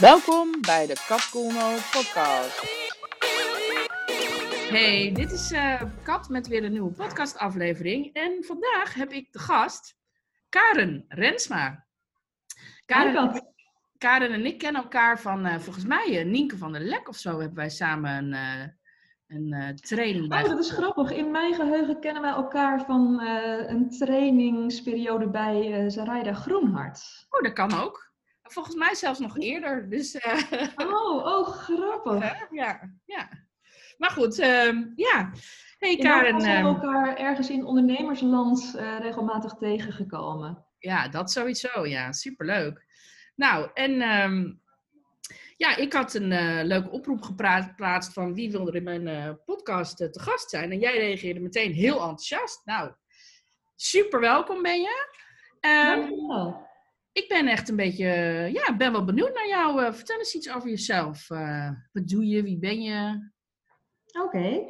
Welkom bij de Kat Koolno podcast. Hey, dit is uh, Kat met weer een nieuwe podcastaflevering. En vandaag heb ik de gast Karen Rensma. Karen, Karen en ik kennen elkaar van, uh, volgens mij, uh, Nienke van der Lek of zo, hebben wij samen een, een training bij. Oh, dat is grappig. In mijn geheugen kennen wij elkaar van een trainingsperiode bij Zaraida Groenhart. Oh, dat kan ook. Volgens mij zelfs nog eerder. Dus, uh... oh, oh, grappig. ja, ja. Maar goed, uh, ja. Hey Karen. We zijn elkaar ergens in ondernemersland uh, regelmatig tegengekomen. Ja, dat sowieso. Ja, superleuk. Nou, en um, ja, ik had een uh, leuke oproep geplaatst van wie wil er in mijn podcast te gast zijn. En jij reageerde meteen heel enthousiast. Nou, super welkom ben je. Um, Dankjewel ik ben echt een beetje, ja, ben wel benieuwd naar jou. Uh, vertel eens iets over jezelf. Uh, wat doe je? Wie ben je? Oké.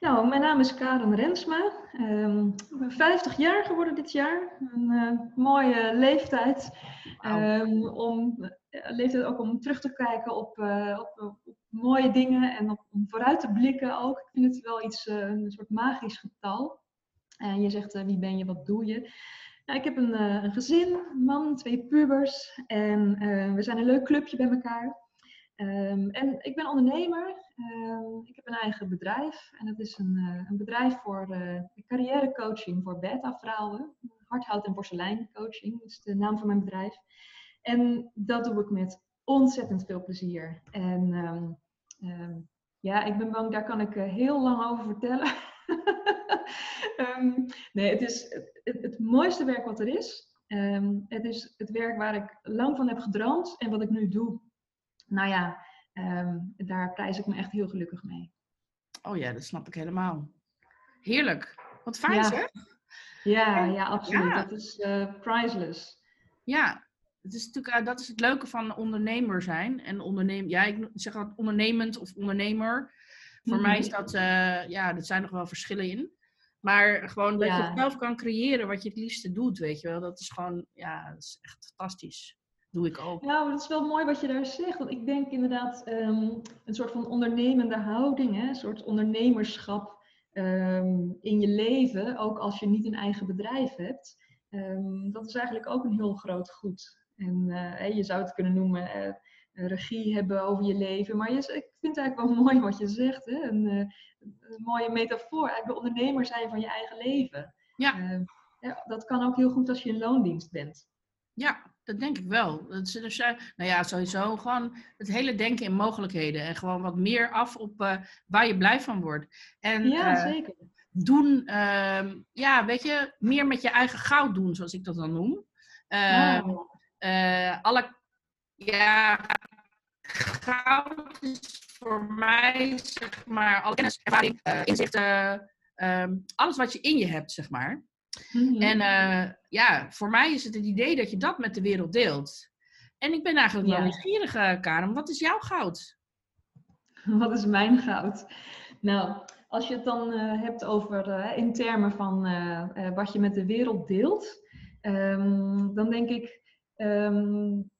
Nou, mijn naam is Karen Rensma. Um, ik ben 50 jaar geworden dit jaar. Een uh, mooie leeftijd. Um, om, leeftijd ook om terug te kijken op, op, op, mooie dingen en op, om vooruit te blikken ook. Ik vind het wel iets, een soort magisch getal. En je zegt, wie ben je, wat doe je? Nou, ik heb een, uh, een, gezin, een man, twee pubers en uh, we zijn een leuk clubje bij elkaar. Um, en ik ben ondernemer. Um, ik heb een eigen bedrijf en dat is een, uh, een bedrijf voor carrièrecoaching voor beta-vrouwen. Hardhout- en porseleincoaching is de naam van mijn bedrijf. En dat doe ik met ontzettend veel plezier. En um, ja, ik ben bang, daar kan ik heel lang over vertellen. nee, het is mooiste werk wat er is. Um, het is het werk waar ik lang van heb gedroomd en wat ik nu doe. Nou ja, um, daar prijs ik me echt heel gelukkig mee. Oh ja, dat snap ik helemaal. Heerlijk. Wat fijn ja. zeg. Ja, ja, absoluut. Ja. Dat is uh, priceless. Ja, het is natuurlijk, uh, dat is het leuke van ondernemer zijn. En ondernemen, ja, ik zeg altijd ondernemend of ondernemer. Voor mij is dat, uh, ja, er zijn nog wel verschillen in. Maar gewoon dat ja. je zelf kan creëren wat je het liefste doet, weet je wel. Dat is gewoon, ja, dat is echt fantastisch. Doe ik ook. Nou, dat is wel mooi wat je daar zegt. Want ik denk inderdaad um, een soort van ondernemende houding, hè? een soort ondernemerschap um, in je leven, ook als je niet een eigen bedrijf hebt. Um, dat is eigenlijk ook een heel groot goed. En uh, je zou het kunnen noemen uh, regie hebben over je leven. Maar je, ik vind het eigenlijk wel mooi wat je zegt. Hè? Een, uh, een mooie metafoor. Eigenlijk de ondernemer zijn van je eigen leven. Ja. Uh, ja. Dat kan ook heel goed als je in loondienst bent. Ja, dat denk ik wel. Dat is, dus, nou ja, sowieso gewoon het hele denken in mogelijkheden. En gewoon wat meer af op uh, waar je blij van wordt. En, ja, zeker. Doen, ehm, ja, weet je, meer met je eigen goud doen, zoals ik dat dan noem. Wow. alle, ja, goud is voor mij, zeg maar, alle kennis, ervaring, uh, inzichten, uh, alles wat je in je hebt, zeg maar. Mm-hmm. En uh, ja, voor mij is het het idee dat je dat met de wereld deelt. En ik ben eigenlijk wel nieuwsgierig, uh, Karen. Wat is jouw goud? Wat is mijn goud? Nou, als je het dan hebt over in termen van wat je met de wereld deelt, um, dan denk ik. Um,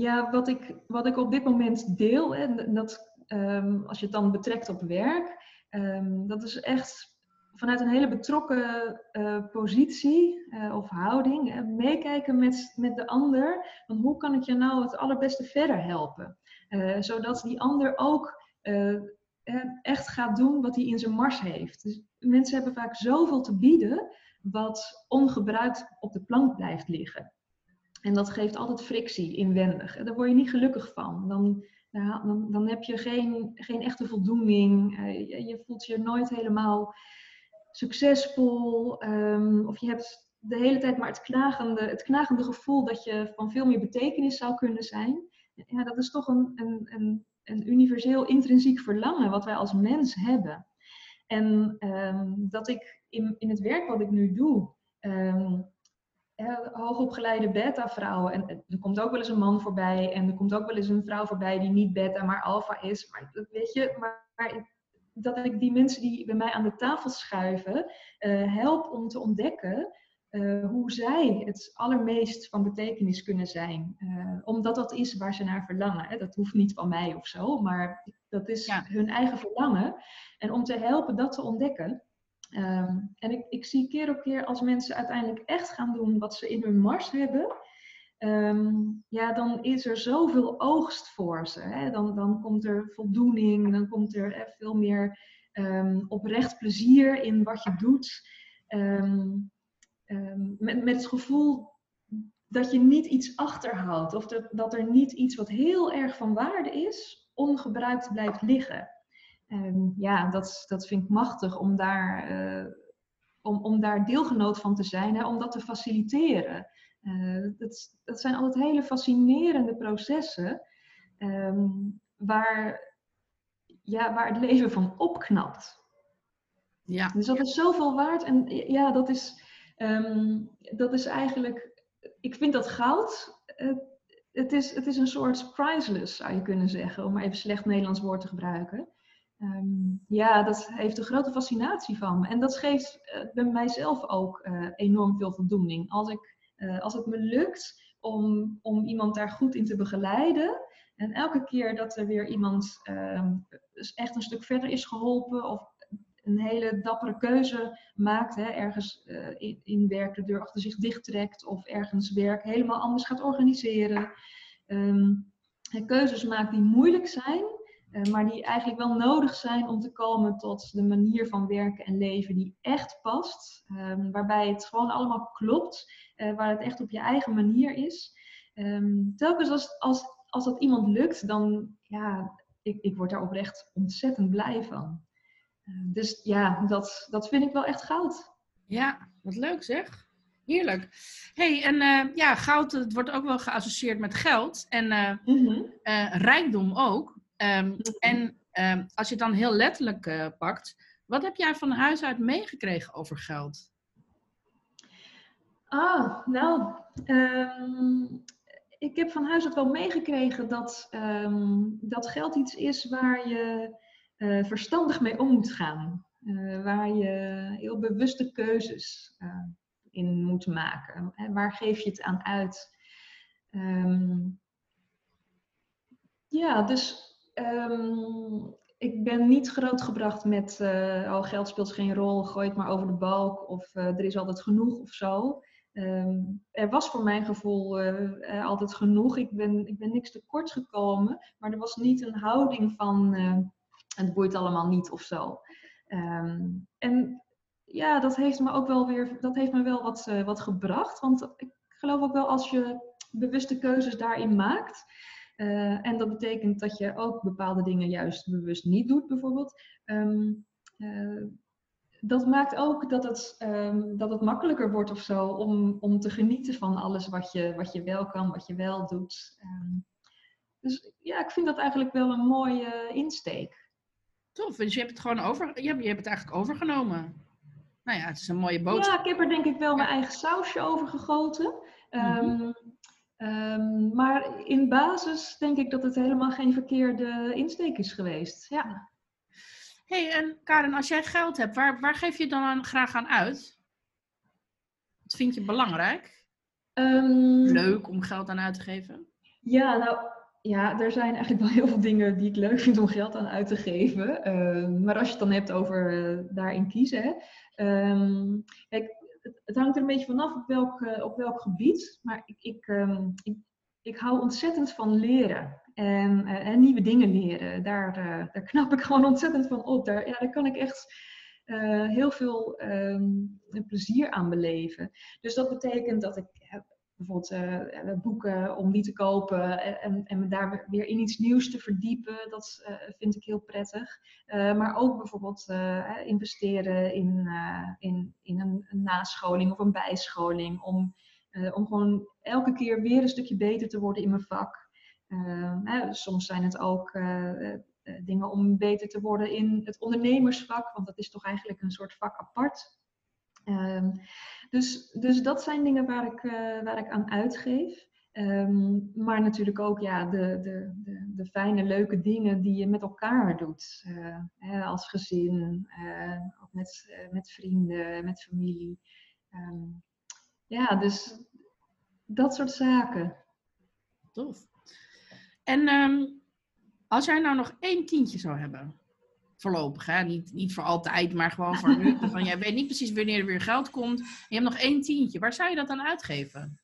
ja, wat ik, wat ik op dit moment deel, en dat, um, als je het dan betrekt op werk, um, dat is echt vanuit een hele betrokken uh, positie uh, of houding, meekijken met, met de ander, van hoe kan ik je nou het allerbeste verder helpen? Eh, zodat die ander ook echt gaat doen wat hij in zijn mars heeft. Dus mensen hebben vaak zoveel te bieden wat ongebruikt op de plank blijft liggen. En dat geeft altijd frictie inwendig. Daar word je niet gelukkig van. Dan, dan, dan heb je geen, geen echte voldoening. Uh, je, voelt je nooit helemaal succesvol. Um, of je hebt de hele tijd maar het knagende, het knagende gevoel dat je van veel meer betekenis zou kunnen zijn. Ja, dat is toch een, een, een, een universeel intrinsiek verlangen wat wij als mens hebben. En um, dat ik in, in het werk wat ik nu doe, um, hoogopgeleide beta-vrouwen. En er komt ook wel eens een man voorbij. En er komt ook wel eens een vrouw voorbij die niet beta, maar alfa is. Maar weet je, maar, maar dat ik die mensen die bij mij aan de tafel schuiven, uh, help om te ontdekken uh, hoe zij het allermeest van betekenis kunnen zijn. Uh, omdat dat is waar ze naar verlangen. Hè. Dat hoeft niet van mij of zo, maar dat is hun eigen verlangen. En om te helpen dat te ontdekken. Ehm, en ik, ik zie keer op keer als mensen uiteindelijk echt gaan doen wat ze in hun mars hebben. Ehm, ja, dan is er zoveel oogst voor ze. Hè. Dan, dan komt er voldoening, dan komt er veel meer um, oprecht plezier in wat je doet. met, met het gevoel dat je niet iets achterhoudt of dat, dat er niet iets wat heel erg van waarde is, ongebruikt blijft liggen. Um, ja, dat, dat vind ik machtig om daar, uh, om, om daar deelgenoot van te zijn, hè, om dat te faciliteren. Uh, dat, dat zijn altijd hele fascinerende processen um, waar, ja, waar het leven van opknapt. Ja. Dus dat is zoveel waard en ja, dat is, um, dat is eigenlijk ik vind dat goud. Uh, het, is, het is een soort priceless, zou je kunnen zeggen, om maar even slecht Nederlands woord te gebruiken. Um, ja, dat heeft een grote fascinatie van me. En dat geeft uh, bij mijzelf ook uh, enorm veel voldoening. Als, ik, als het me lukt om, om iemand daar goed in te begeleiden. En elke keer dat er weer iemand ehm, echt een stuk verder is geholpen of een hele dappere keuze maakt, hè, ergens in, in, werk de deur achter zich dicht trekt of ergens werk helemaal anders gaat organiseren. Um, keuzes maakt die moeilijk zijn, maar die eigenlijk wel nodig zijn om te komen tot de manier van werken en leven die echt past, um, waarbij het gewoon allemaal klopt, uh, waar het echt op je eigen manier is. Um, telkens als, als, als dat iemand lukt, dan ja, ik, ik word daar oprecht ontzettend blij van. Dus ja, dat, dat vind ik wel echt goud. Ja, wat leuk zeg. Heerlijk. hey, en uh, ja, goud het wordt ook wel geassocieerd met geld en uh, mm -hmm. uh, rijkdom ook. Um, -hmm. En ehm, als je het dan heel letterlijk pakt, wat heb jij van huis uit meegekregen over geld? Ah, nou, um, ik heb van huis uit wel meegekregen dat, dat geld iets is waar je uh, verstandig mee om moet gaan. Uh, waar je heel bewuste keuzes in moet maken. Waar geef je het aan uit? Ja, dus um, ik ben niet grootgebracht met oh, geld speelt geen rol, gooi het maar over de balk of er is altijd genoeg of zo. Um, er was voor mijn gevoel altijd genoeg. Ik ben, ik ben niks tekort gekomen, maar er was niet een houding van het boeit allemaal niet of zo. Um, en ja, dat heeft me ook wel weer, dat heeft me wel wat, wat gebracht. Want ik geloof ook wel als je bewuste keuzes daarin maakt. Uh, en dat betekent dat je ook bepaalde dingen juist bewust niet doet, bijvoorbeeld. Um, uh, dat maakt ook dat het, um, dat het makkelijker wordt of zo om, om te genieten van alles wat je, wat je wel kan, wat je wel doet. dus ja, ik vind dat eigenlijk wel een mooie insteek. Tof, dus je hebt het gewoon over, je hebt, je hebt het eigenlijk overgenomen. Nou ja, het is een mooie boodschap. Ja, ik heb er denk ik wel mijn eigen sausje over gegoten. Um, um, maar in basis denk ik dat het helemaal geen verkeerde insteek is geweest. Ja. hey, en Karen, als jij geld hebt, waar, waar geef je dan aan, graag aan uit? Wat vind je belangrijk? Um, Leuk om geld aan uit te geven? Ja, nou, ja, er zijn eigenlijk wel heel veel dingen die ik leuk vind om geld aan uit te geven. Uh, maar als je het dan hebt over uh, daarin kiezen. Um, kijk, het, hangt er een beetje vanaf op welk, uh, op welk gebied. Maar ik, ik, um, ik, ik, hou ontzettend van leren. En, en nieuwe dingen leren. Daar, daar knap ik gewoon ontzettend van op. Daar, ja, daar kan ik echt heel veel um, plezier aan beleven. Dus dat betekent dat ik bijvoorbeeld uh, boeken om die te kopen en, en me daar weer in iets nieuws te verdiepen. Dat uh, vind ik heel prettig. Maar ook bijvoorbeeld investeren in, in, in een, nascholing of een bijscholing. Om, om gewoon elke keer weer een stukje beter te worden in mijn vak. soms zijn het ook dingen om beter te worden in het ondernemersvak, want dat is toch eigenlijk een soort vak apart. Um, dus, dus dat zijn dingen waar ik, uh, waar ik aan uitgeef. Um, maar natuurlijk ook ja, de, de, de, de, fijne, leuke dingen die je met elkaar doet. Uh, hè, als gezin, uh, ook met, met vrienden, met familie. Um, ja, dus dat soort zaken. tof. En ehm, als jij nou nog één tientje zou hebben, voorlopig, hè? Niet, niet voor altijd, maar gewoon voor nu. Van, jij weet niet precies wanneer er weer geld komt. Je hebt nog één tientje. Waar zou je dat dan uitgeven?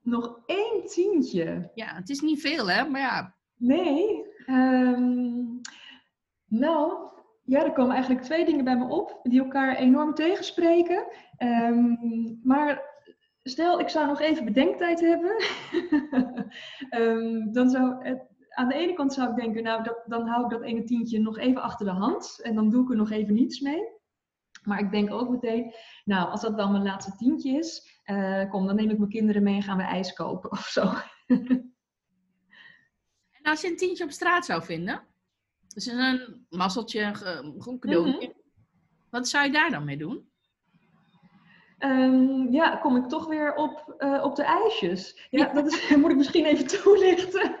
Nog één tientje? Ja, het is niet veel, hè? Maar ja. Nee. ehm, nou, ja, er komen eigenlijk twee dingen bij me op die elkaar enorm tegenspreken. Ehm, maar stel, ik zou nog even bedenktijd hebben. Ehm, dan zou het, aan de ene kant zou ik denken, nou, dat, dan hou ik dat ene tientje nog even achter de hand. En dan doe ik er nog even niets mee. Maar ik denk ook meteen, nou, als dat dan mijn laatste tientje is, eh, kom, dan neem ik mijn kinderen mee en gaan we ijs kopen of zo. En als je een tientje op straat zou vinden, dus een mazzeltje, een goed cadeautje, wat zou je daar dan mee doen? Ehm, ja, kom ik toch weer op, eh, op de ijsjes. Ja, dat is, moet ik misschien even toelichten.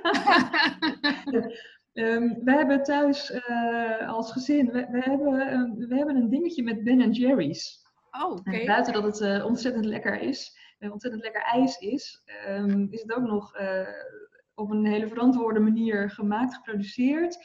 Ehm, we hebben thuis eh, als gezin, we, we, hebben, een- we hebben een dingetje met Ben Jerry's. Oh, oké. En buiten dat het eh, ontzettend lekker is, en ontzettend lekker ijs is, ehm, is het ook nog op een hele verantwoorde manier gemaakt, geproduceerd.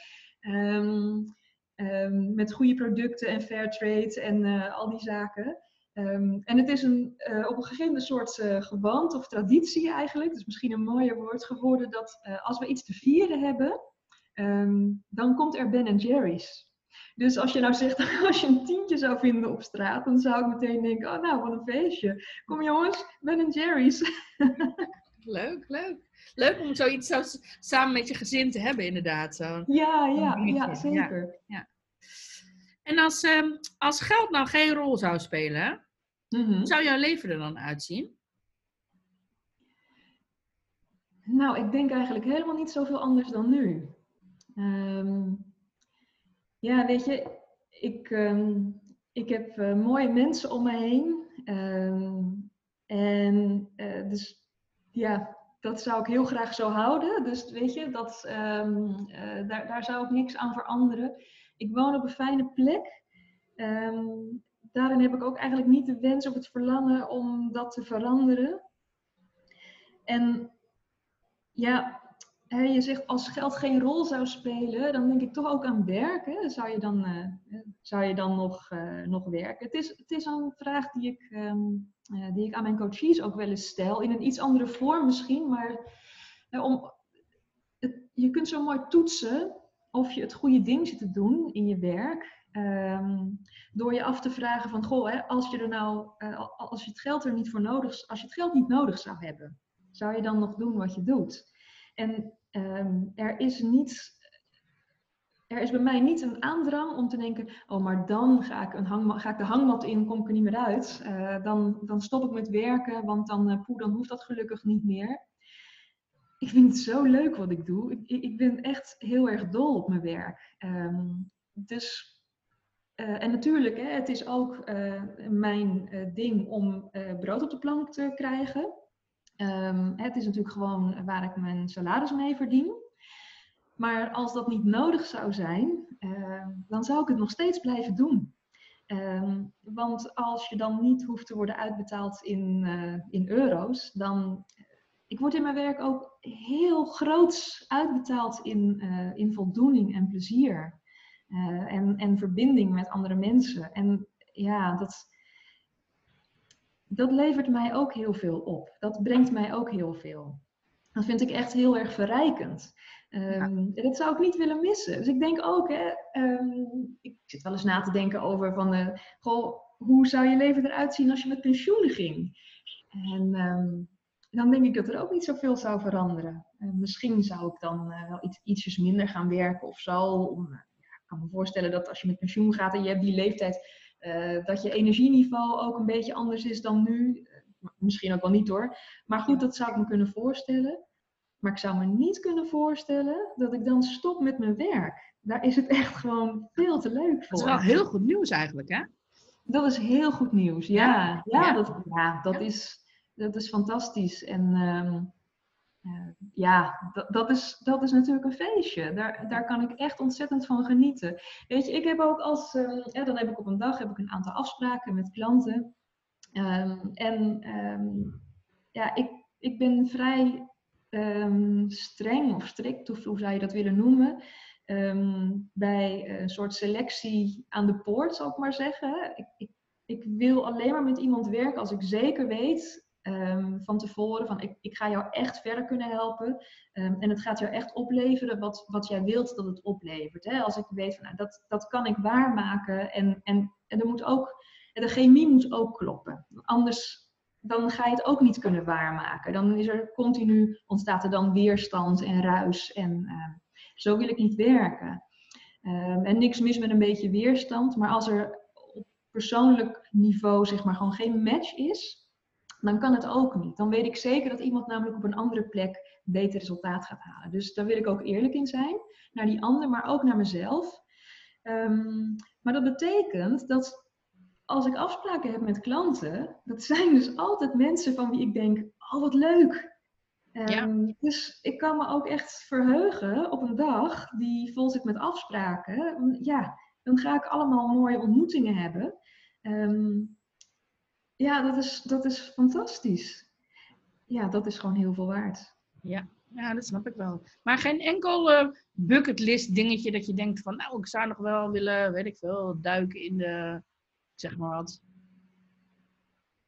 Met goede producten en fair trade en al die zaken. Ehm, en het is een, eh, op een gegeven moment een soort eh gewand of traditie eigenlijk, dus misschien een mooier woord geworden, dat eh, als we iets te vieren hebben, ehm, dan komt er Ben Jerry's. Dus als je nou zegt, als je een tientje zou vinden op straat, dan zou ik meteen denken, oh nou, wat een feestje. Kom jongens, Ben Jerry's. Leuk, leuk. Leuk om zoiets zo samen met je gezin te hebben, inderdaad. Zo. Ja, ja, ja, ja. zeker. En als, ehm, als geld nou geen rol zou spelen, Mhm. hoe zou jouw leven er dan uitzien? Nou, ik denk eigenlijk helemaal niet zoveel anders dan nu. Ehm, ja, weet je, ik, ehm, ik heb eh, mooie mensen om me heen. Ehm, en eh, dus ja, dat zou ik heel graag zo houden. Dus weet je, dat, eh, daar, daar zou ik niks aan veranderen. Ik woon op een fijne plek. Ehm, daarin heb ik ook eigenlijk niet de wens of het verlangen om dat te veranderen. En ja, je zegt als geld geen rol zou spelen, dan denk ik toch ook aan werken. Zou je dan, eh, zou je dan nog, eh, nog werken? Het is, het is een vraag die ik, ehm, eh, die ik aan mijn coaches ook wel eens stel. In een iets andere vorm misschien, maar eh, om, je kunt zo mooi toetsen of je het goede ding zit te doen in je werk. Ehm, door je af te vragen van, goh, hè, als je er nou, eh, als je het geld er niet voor nodig, als je het geld niet nodig zou hebben, zou je dan nog doen wat je doet? En ehm, er is niet, er is bij mij niet een aandrang om te denken, oh, maar dan ga ik, een ga ik de hangmat in, kom ik er niet meer uit. Eh, dan, dan stop ik met werken, want dan, eh, poeh, dan hoeft dat gelukkig niet meer. Ik vind het zo leuk wat ik doe. Ik, ik ik ben echt heel erg dol op mijn werk. Ehm, dus, eh, en natuurlijk, hè, het is ook eh, mijn eh, ding om brood op de plank te krijgen. Ehm, het is natuurlijk gewoon waar ik mijn salaris mee verdien. Maar als dat niet nodig zou zijn, dan zou ik het nog steeds blijven doen. Ehm, want als je dan niet hoeft te worden uitbetaald in, in euro's, dan. Ik word in mijn werk ook heel groots uitbetaald in, in voldoening en plezier. Eh, en, en verbinding met andere mensen. En ja, dat, dat levert mij ook heel veel op. Dat brengt mij ook heel veel. Dat vind ik echt heel erg verrijkend. Ehm, dat zou ik niet willen missen. Dus ik denk ook, hè, ehm, ik zit wel eens na te denken over van, eh, goh, hoe zou je leven eruit zien als je met pensioen ging? En ehm, dan denk ik dat er ook niet zoveel zou veranderen. Eh, misschien zou ik dan wel iets, ietsjes minder gaan werken of zo. Om, kan me voorstellen dat als je met pensioen gaat en je hebt die leeftijd, eh, dat je energieniveau ook een beetje anders is dan nu. Eh, misschien ook wel niet hoor. Maar goed, dat zou ik me kunnen voorstellen. Maar ik zou me niet kunnen voorstellen dat ik dan stop met mijn werk. Daar is het echt gewoon veel te leuk voor. Dat is wel heel goed nieuws eigenlijk, hè? Dat is heel goed nieuws. Ja, ja, Ja. Dat, ja, dat. Is, dat is fantastisch. En ehm, eh, ja, dat, is, dat is natuurlijk een feestje. Daar, daar kan ik echt ontzettend van genieten. Weet je, ik heb ook als, ja, dan heb ik op een dag heb ik een aantal afspraken met klanten. Ehm, en ehm, ja, ik, ik ben vrij ehm, streng of strikt, of hoe zou je dat willen noemen, bij een soort selectie aan de poort, zal ik maar zeggen. Ik, ik, ik wil alleen maar met iemand werken als ik zeker weet Ehm, van tevoren van ik, ik ga jou echt verder kunnen helpen. Ehm, en het gaat jou echt opleveren wat, wat jij wilt dat het oplevert. Hè? Als ik weet van nou, dat, dat kan ik waarmaken. En, en, en er moet ook, de chemie moet ook kloppen. Anders dan ga je het ook niet kunnen waarmaken. Dan is er continu, ontstaat er dan weerstand en ruis. En ehm, zo wil ik niet werken. en niks mis met een beetje weerstand. Maar als er op persoonlijk niveau zeg maar gewoon geen match is dan kan het ook niet. Dan weet ik zeker dat iemand namelijk op een andere plek beter resultaat gaat halen. Dus daar wil ik ook eerlijk in zijn. Naar die ander, maar ook naar mezelf. Ehm, maar dat betekent dat als ik afspraken heb met klanten, dat zijn dus altijd mensen van wie ik denk, oh wat leuk. Um, Dus ik kan me ook echt verheugen op een dag die vol zit met afspraken. Ja, dan ga ik allemaal mooie ontmoetingen hebben. Um, ja, dat is, dat is fantastisch. Ja, dat is gewoon heel veel waard. Ja, ja dat snap ik wel. Maar geen enkel uh, bucketlist dingetje dat je denkt van, nou, ik zou nog wel willen, weet ik veel, duiken in de, zeg maar wat.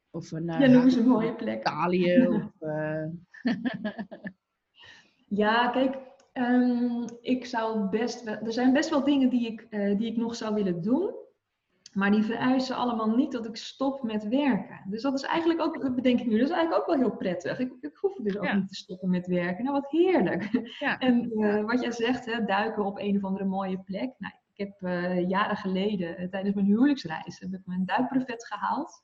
Of een... Uh, ja, noem eens een mooie plek. Italië of... Uh... ja, kijk, um, ik zou best... Er zijn best wel dingen die ik, die ik nog zou willen doen. Maar die vereisen allemaal niet dat ik stop met werken. Dus dat is eigenlijk ook, dat bedenk ik nu, dat is eigenlijk ook wel heel prettig. Ik, ik hoef dus ook niet te stoppen met werken. Nou, wat heerlijk. Ja. En uh, wat jij zegt, hè, duiken op een of andere mooie plek. Nou, ik heb uh, jaren geleden, uh, tijdens mijn huwelijksreis, heb ik mijn duikbrevet gehaald.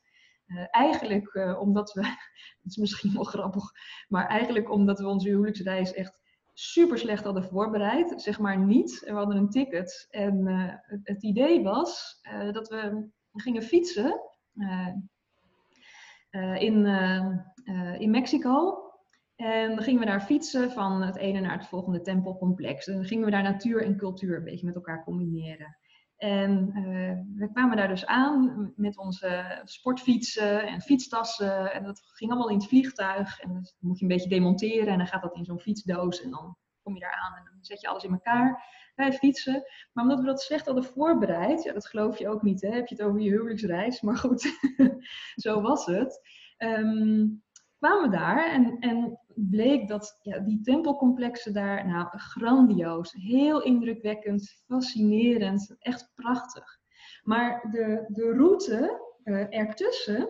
eigenlijk omdat we, dat is misschien wel grappig, maar eigenlijk omdat we onze huwelijksreis echt super slecht hadden voorbereid. Zeg maar niet. We hadden een ticket. En uh, het, idee was uh, dat we gingen fietsen uh, in, in Mexico. En dan gingen we daar fietsen van het ene naar het volgende tempelcomplex. En dan gingen we daar natuur en cultuur een beetje met elkaar combineren. En uh, we kwamen daar dus aan met onze sportfietsen en fietstassen. En dat ging allemaal in het vliegtuig. En dan moet je een beetje demonteren en dan gaat dat in zo'n fietsdoos. En dan kom je daar aan en dan zet je alles in elkaar. Wij fietsen. Maar omdat we dat slecht hadden voorbereid, ja, dat geloof je ook niet, hè? heb je het over je huwelijksreis. Maar goed, zo was het. Um, kwamen daar en, en bleek dat ja, die tempelcomplexen daar, nou, grandioos, heel indrukwekkend, fascinerend, echt prachtig. Maar de, de route uh, ertussen,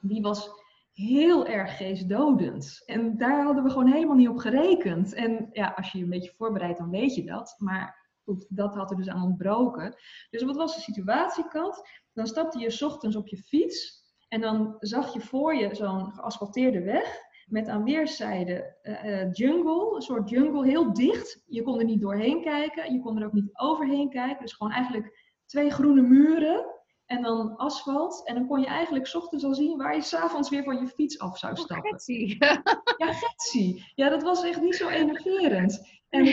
die was heel erg geestdodend. En daar hadden we gewoon helemaal niet op gerekend. En ja, als je je een beetje voorbereidt, dan weet je dat. Maar dat had er dus aan ontbroken. Dus wat was de situatie, Kat? Dan stapte je ochtends op je fiets en dan zag je voor je zo'n geasfalteerde weg met aan weerszijden uh, jungle, een soort jungle, heel dicht. Je kon er niet doorheen kijken, je kon er ook niet overheen kijken. Dus gewoon eigenlijk twee groene muren en dan asfalt. En dan kon je eigenlijk ochtends al zien waar je s'avonds weer van je fiets af zou oh, stappen. Oh, ja, getsie. Ja, dat was echt niet zo enerverend. En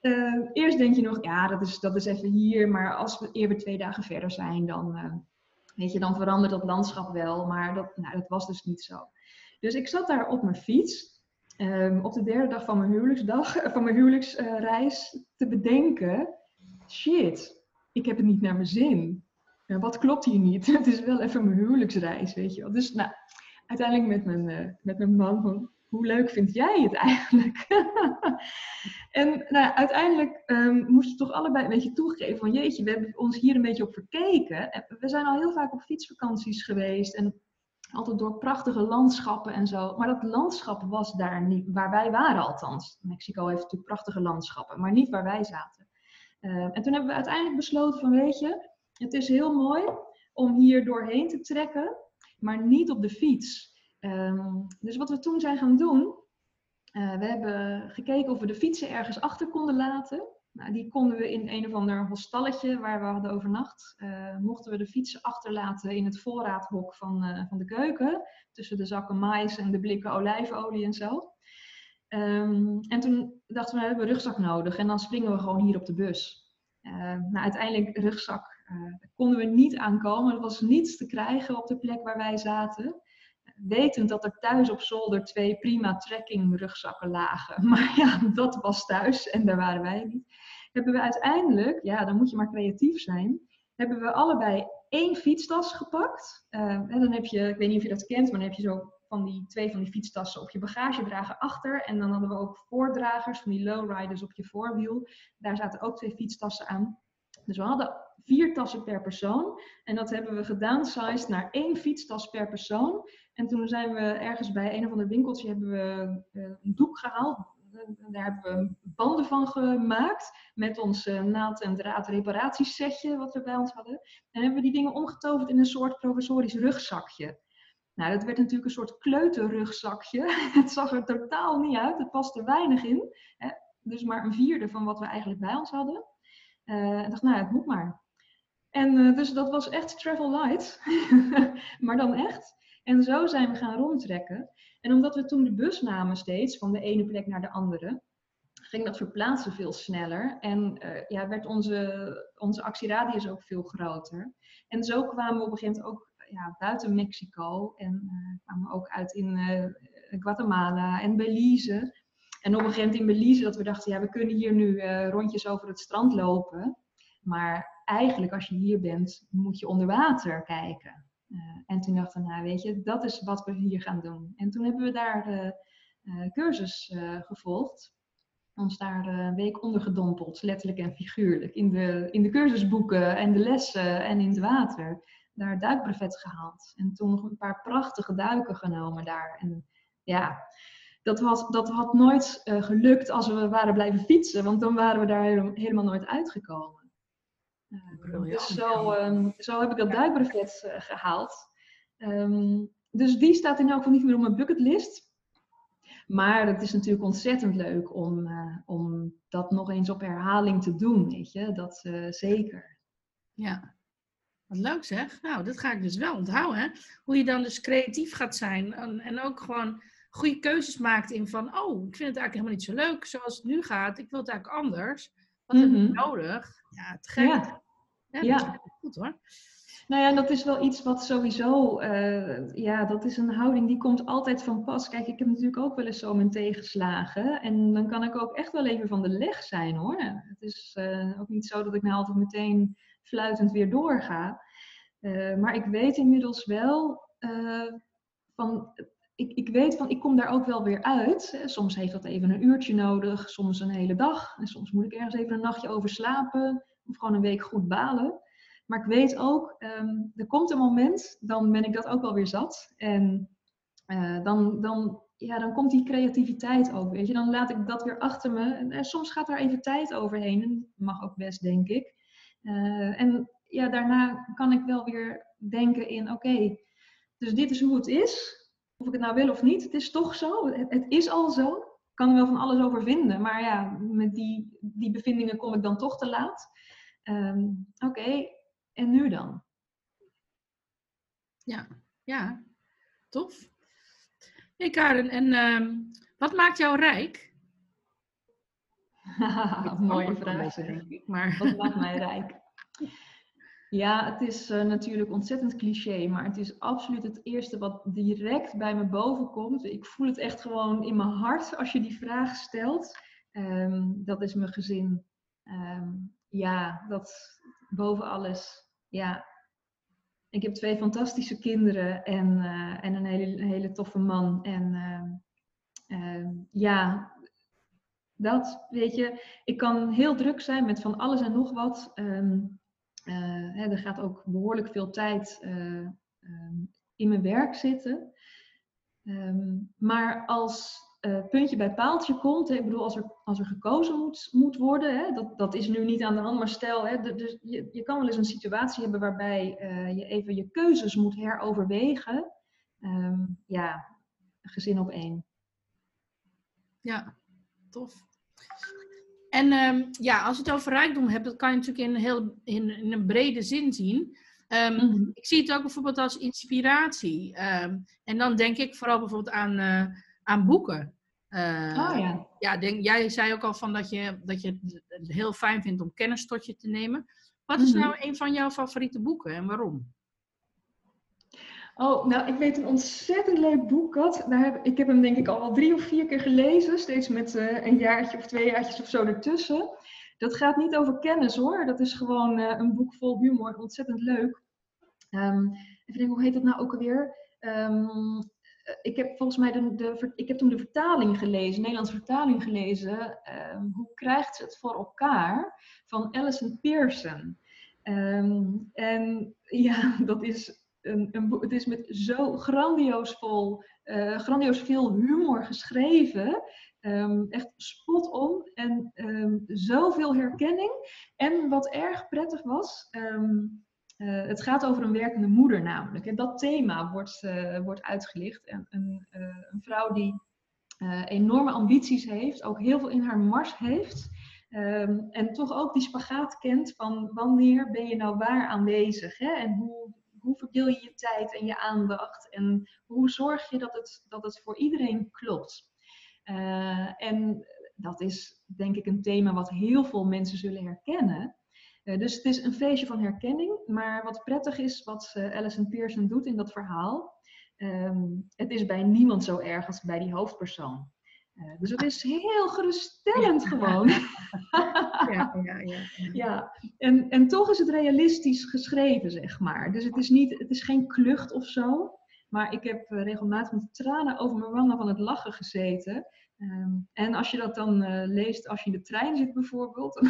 uh, eerst denk je nog, ja, dat is, dat is even hier. Maar als we eerder twee dagen verder zijn, dan Weet je, dan verandert dat landschap wel, maar dat, nou, dat was dus niet zo. Dus ik zat daar op mijn fiets, um, op de derde dag van mijn huwelijksdag, van mijn huwelijksreis, te bedenken: shit, ik heb het niet naar mijn zin. Ja, wat klopt hier niet? Het is wel even mijn huwelijksreis, weet je wel. Dus nou, uiteindelijk met mijn, uh, met mijn man van, hoe leuk vind jij het eigenlijk? en nou, uiteindelijk um, moest je toch allebei een beetje toegeven van jeetje, we hebben ons hier een beetje op verkeken. We zijn al heel vaak op fietsvakanties geweest en altijd door prachtige landschappen en zo. Maar dat landschap was daar niet, waar wij waren althans. Mexico heeft natuurlijk prachtige landschappen, maar niet waar wij zaten. Uh, en toen hebben we uiteindelijk besloten van weet je, het is heel mooi om hier doorheen te trekken, maar niet op de fiets. Um, dus wat we toen zijn gaan doen, uh, we hebben gekeken of we de fietsen ergens achter konden laten. Nou, die konden we in een of ander hostalletje waar we hadden overnacht. Uh, mochten we de fietsen achterlaten in het voorraadhok van, uh, van de keuken. Tussen de zakken mais en de blikken olijfolie en zo. Um, en toen dachten we, we hebben een rugzak nodig en dan springen we gewoon hier op de bus. Uh, nou, uiteindelijk rugzak konden we niet aankomen. Er was niets te krijgen op de plek waar wij zaten. Wetend dat er thuis op zolder twee prima trekking rugzakken lagen. Maar ja, dat was thuis en daar waren wij niet. Hebben we uiteindelijk, ja, dan moet je maar creatief zijn, hebben we allebei één fietstas gepakt. En dan heb je, ik weet niet of je dat kent, maar dan heb je zo van die twee van die fietstassen op je bagagedrager achter. En dan hadden we ook voordragers, van die lowriders op je voorwiel. Daar zaten ook twee fietstassen aan. Dus we hadden vier tassen per persoon. En dat hebben we gedownsized naar één fietstas per persoon. En toen zijn we ergens bij een of ander winkeltje hebben we eh, een doek gehaald. Daar hebben we banden van gemaakt met ons naald- en draad reparatiesetje wat we bij ons hadden. En hebben we die dingen omgetoverd in een soort provisorisch rugzakje. Nou, dat werd natuurlijk een soort kleuterrugzakje. Het zag er totaal niet uit. Het paste weinig in. Dus maar een vierde van wat we eigenlijk bij ons hadden. Uh, ik dacht, nou, het moet maar. En uh, dus dat was echt travel light. maar dan echt. En zo zijn we gaan rondtrekken. En omdat we toen de bus namen steeds, van de ene plek naar de andere, ging dat verplaatsen veel sneller. En uh, ja, werd onze, onze actieradius ook veel groter. En zo kwamen we op een gegeven moment ook ja, buiten Mexico. En uh, kwamen ook uit in Guatemala en Belize. En op een gegeven moment in Belize dat we dachten, ja, we kunnen hier nu rondjes over het strand lopen. Maar eigenlijk als je hier bent, moet je onder water kijken. en toen dachten we, nou weet je, dat is wat we hier gaan doen. En toen hebben we daar de cursus gevolgd. Ons daar een week ondergedompeld, letterlijk en figuurlijk. In de, in de cursusboeken en de lessen en in het water daar duikbrevet gehaald. En toen nog een paar prachtige duiken genomen daar. En ja, dat had, dat had nooit gelukt als we waren blijven fietsen, want dan waren we daar helemaal nooit uitgekomen. Uh, dus zo, um, zo heb ik dat duikbrevet uh, gehaald. Um, dus die staat in elk geval niet meer op mijn bucketlist. Maar het is natuurlijk ontzettend leuk om, om dat nog eens op herhaling te doen, weet je. Dat zeker. Ja, wat leuk zeg. Nou, dat ga ik dus wel onthouden. Hè? Hoe je dan dus creatief gaat zijn. En, en ook gewoon goede keuzes maakt in van... Oh, ik vind het eigenlijk helemaal niet zo leuk zoals het nu gaat. Ik wil het eigenlijk anders. Wat heb ik nodig? Ja, te gek. Ja. Goed hoor. Nou ja, dat is wel iets wat sowieso, eh, ja, dat is een houding die komt altijd van pas. Kijk, ik heb natuurlijk ook wel eens zo mijn tegenslagen. En dan kan ik ook echt wel even van de leg zijn hoor. Het is eh, ook niet zo dat ik nou altijd meteen fluitend weer doorga. Uh, maar ik weet inmiddels wel van. Ik, ik weet van, ik kom daar ook wel weer uit. Soms heeft dat even een uurtje nodig, soms een hele dag. En soms moet ik ergens even een nachtje over slapen. Of gewoon een week goed balen. Maar ik weet ook, um, er komt een moment, dan ben ik dat ook wel weer zat. En uh, dan, dan, ja, dan komt die creativiteit ook, weet je. Dan laat ik dat weer achter me. En, en soms gaat daar even tijd overheen. En mag ook best, denk ik. Uh, en ja, daarna kan ik wel weer denken in, oké, dus dit is hoe het is. Of ik het nou wil of niet, het is toch zo. Het, het is al zo. Ik kan er wel van alles over vinden. Maar ja, met die, die bevindingen kom ik dan toch te laat. Um, oké, okay, en nu dan? Ja, ja, tof. Hey Karen, en um, wat maakt jou rijk? Mooie vraag, denk ik. Maar... Wat maakt mij rijk? Ja, het is uh, natuurlijk ontzettend cliché, maar het is absoluut het eerste wat direct bij me boven komt. Ik voel het echt gewoon in mijn hart als je die vraag stelt. Um, dat is mijn gezin. Um, ja, dat boven alles. Ja. Ik heb twee fantastische kinderen en, uh, en een hele, hele toffe man. En uh, ja, dat, weet je, ik kan heel druk zijn met van alles en nog wat. Hè, er gaat ook behoorlijk veel tijd uh, um, in mijn werk zitten. Um, maar als uh, puntje bij paaltje komt, ik bedoel, als er, als er gekozen moet, moet worden, hè, dat, dat is nu niet aan de hand, maar stel, hè, dus je, je kan wel eens een situatie hebben waarbij je even je keuzes moet heroverwegen. ja, gezin op één. Ja, tof. En um, ja, als je het over rijkdom hebt, dat kan je natuurlijk in een, heel, in, in een brede zin zien. Um, mm -hmm. Ik zie het ook bijvoorbeeld als inspiratie. Um, en dan denk ik vooral bijvoorbeeld aan, uh, aan boeken. Uh, oh ja. Ja, denk, jij zei ook al van dat je, dat je het heel fijn vindt om kennis tot je te nemen. Wat is mm -hmm. nou een van jouw favoriete boeken en waarom? Oh, nou, ik weet een ontzettend leuk boek, Kat. Daar heb, ik heb hem denk ik al wel drie of vier keer gelezen. Steeds met uh, een jaartje of twee jaartjes of zo ertussen. Dat gaat niet over kennis hoor. Dat is gewoon uh, een boek vol humor. Ontzettend leuk. Um, even denken, hoe heet dat nou ook alweer? Um, ik heb volgens mij de, de, ik heb toen de vertaling gelezen, de Nederlandse vertaling gelezen. Um, hoe krijgt ze het voor elkaar? Van Alison Pearson. En ja, dat is een, het is met zo grandioos vol, uh, grandioos veel humor geschreven. Um, echt spot om en um, zoveel herkenning. En wat erg prettig was, um, uh, het gaat over een werkende moeder namelijk. En dat thema wordt, uh, wordt uitgelicht. En een, een vrouw die enorme ambities heeft, ook heel veel in haar mars heeft. En toch ook die spagaat kent van wanneer ben je nou waar aanwezig? Hè? En hoe, hoe verdeel je je tijd en je aandacht? En hoe zorg je dat het, dat het voor iedereen klopt? en dat is denk ik een thema wat heel veel mensen zullen herkennen. Uh, dus het is een feestje van herkenning. Maar wat prettig is, wat uh, Alison Pearson doet in dat verhaal, um, het is bij niemand zo erg als bij die hoofdpersoon. Uh, dus het is heel geruststellend ja. gewoon. ja, ja, ja. ja. En, en toch is het realistisch geschreven, zeg maar. Dus het is, niet, het is geen klucht of zo. Maar ik heb regelmatig met tranen over mijn wangen van het lachen gezeten. Um, en als je dat dan leest als je in de trein zit bijvoorbeeld...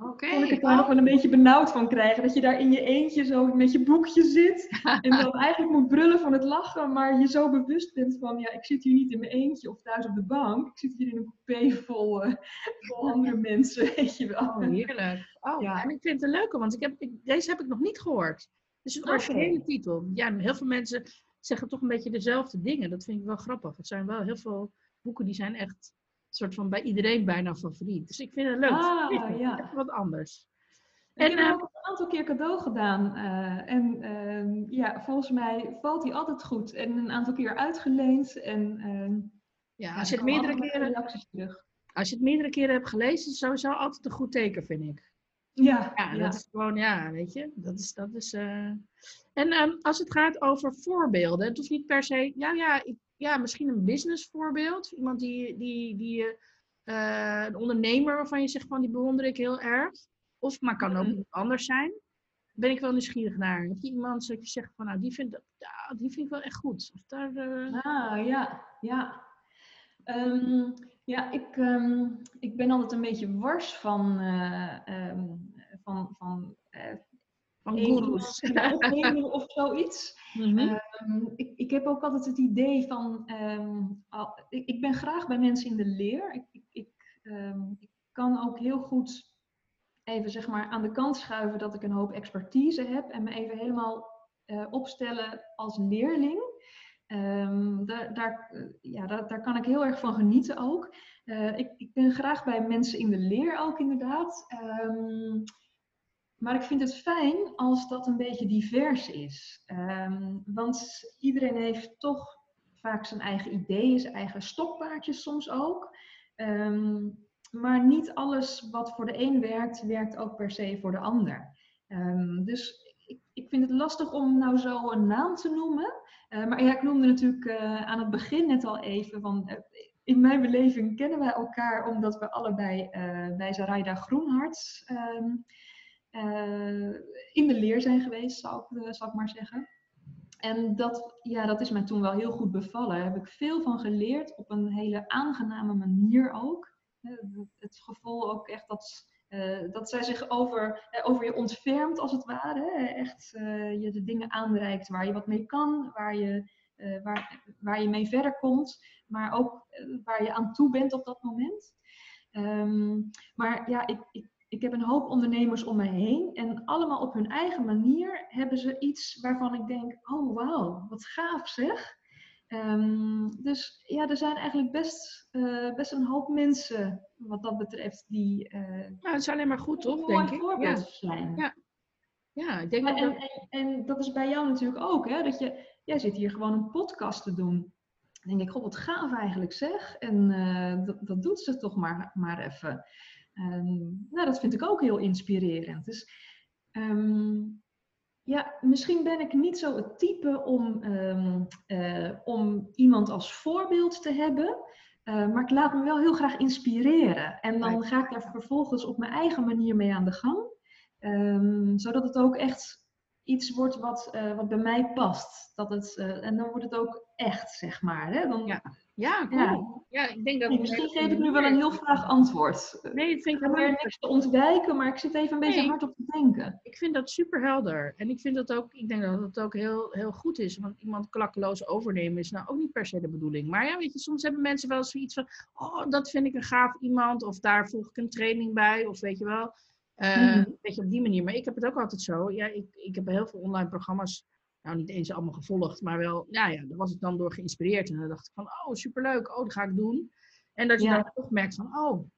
Okay. kon ik het daar nog wel een beetje benauwd van krijgen. Dat je daar in je eentje zo met je boekje zit. en dan eigenlijk moet brullen van het lachen. Maar je zo bewust bent van, ja, ik zit hier niet in mijn eentje of thuis op de bank. Ik zit hier in een coupé vol, uh, vol andere mensen, weet je wel. Oh, heerlijk. Oh, ja. en ik vind het een leuke, want ik heb, ik, deze heb ik nog niet gehoord. Het is een originele titel. Ja, heel veel mensen zeggen toch een beetje dezelfde dingen. Dat vind ik wel grappig. Het zijn wel heel veel boeken die zijn echt soort van bij iedereen bijna favoriet. Dus ik vind het leuk. Ah, ja. Wat anders. En, ik heb hem ook een aantal keer cadeau gedaan. Uh, en uh, ja, volgens mij valt hij altijd goed. En een aantal keer uitgeleend. En, uh, ja, als je, het meerdere keren, terug. als je het meerdere keren hebt gelezen, is sowieso altijd een goed teken, vind ik. Ja, ja, dat is gewoon, ja, weet je. Dat is, dat is, En um, als het gaat over voorbeelden, het hoeft niet per se, ja, ja, ik ja, misschien een business voorbeeld. Iemand die, die, die uh, een ondernemer waarvan je zegt van die bewonder ik heel erg. Of maar kan ook mm. anders zijn. Ben ik wel nieuwsgierig naar. Heb je iemand dat je zegt van nou die vind, ja, die vind ik wel echt goed. Of daar, uh... Ah ja, ja. Um, ja, ik, um, ik ben altijd een beetje wars van, uh, um, van, van van gurus. of zoiets. Mm -hmm. Um, ik, ik heb ook altijd het idee van, um, al, ik, ik, ben graag bij mensen in de leer. Ik, ik, ik, um, kan ook heel goed even zeg maar aan de kant schuiven dat ik een hoop expertise heb en me even helemaal uh, opstellen als leerling. daar, daar, ja, daar, daar, kan ik heel erg van genieten ook. Uh, ik, ik ben graag bij mensen in de leer ook inderdaad. Maar ik vind het fijn als dat een beetje divers is. Um, want iedereen heeft toch vaak zijn eigen ideeën, zijn eigen stokpaardjes soms ook. Um, maar niet alles wat voor de een werkt, werkt ook per se voor de ander. Um, dus ik, ik, vind het lastig om nou zo een naam te noemen. Uh, maar ja, ik noemde natuurlijk uh, aan het begin net al even van... Uh, in mijn beleving kennen wij elkaar omdat we allebei bij Zaraida Groenhart uh, in de leer zijn geweest, zou ik, uh, zou ik maar zeggen. En dat, ja, dat is mij toen wel heel goed bevallen. Daar heb ik veel van geleerd, op een hele aangename manier ook. Uh, het gevoel ook echt dat, dat zij zich over, over je ontfermt, als het ware. Echt je de dingen aanreikt waar je wat mee kan, waar je, waar, waar je mee verder komt, maar ook waar je aan toe bent op dat moment. Um, maar ja, ik ik heb een hoop ondernemers om me heen en allemaal op hun eigen manier hebben ze iets waarvan ik denk, oh wauw, wat gaaf zeg. Um, dus ja, er zijn eigenlijk best, uh, best een hoop mensen wat dat betreft die... Uh, ja, het is alleen maar goed, toch, denk ik? voorbeeld ja. zijn. Ja. ja, ik denk en, dat... En, en, dat is bij jou natuurlijk ook, hè? Dat je, jij zit hier gewoon een podcast te doen. Dan denk ik, god, wat gaaf eigenlijk zeg. En uh, dat, dat doet ze toch maar, maar even. Um, nou, dat vind ik ook heel inspirerend. Dus um, ja, misschien ben ik niet zo het type om, ehm, eh, om iemand als voorbeeld te hebben. Eh, maar ik laat me wel heel graag inspireren. En dan ga ik daar vervolgens op mijn eigen manier mee aan de gang. Ehm, zodat het ook echt iets wordt wat, uh, wat bij mij past. Dat het, en dan wordt het ook echt, zeg maar. Hè? Dan, ja. Ja, cool. Ja. ik denk dat nee, misschien geef ik nu wel een heel vaag antwoord. Nee, ik vind ik weer niks te ontwijken, maar ik zit even een beetje hard op te denken. Ik vind dat super helder. En ik vind dat ook, ik denk dat het ook heel, heel goed is. Want iemand klakkeloos overnemen is nou ook niet per se de bedoeling. Maar ja, weet je, soms hebben mensen wel zoiets van, oh, dat vind ik een gaaf iemand. Of daar volg ik een training bij. Of weet je wel. Uh, mm Weet je, op die manier. Maar ik heb het ook altijd zo. Ja, ik, ik heb heel veel online programma's nou niet eens allemaal gevolgd, maar wel, ja, ja, daar was ik dan door geïnspireerd. En dan dacht ik van, oh, superleuk, oh, dat ga ik doen. En dat je dan toch merkt van, oh,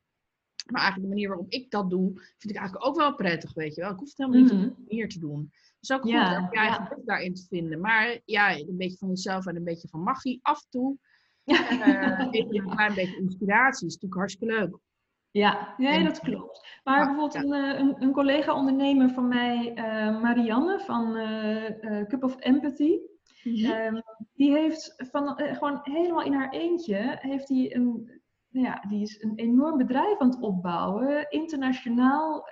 maar eigenlijk de manier waarop ik dat doe, vind ik eigenlijk ook wel prettig, weet je wel. Ik hoef het helemaal niet mm -hmm. meer te doen. Dus ook goed ja, om je eigen ja. daarin te vinden. Maar ja, een beetje van jezelf en een beetje van magie af en toe. Ja. Uh, een klein beetje inspiratie is natuurlijk hartstikke leuk. Ja, nee, dat klopt. Maar bijvoorbeeld een, eh, een, een collega-ondernemer van mij, uh, Marianne van uh, Cup of Empathy, mm-hmm. um, die heeft van, gewoon helemaal in haar eentje, heeft die een, nou ja, die is een enorm bedrijf aan het opbouwen, internationaal.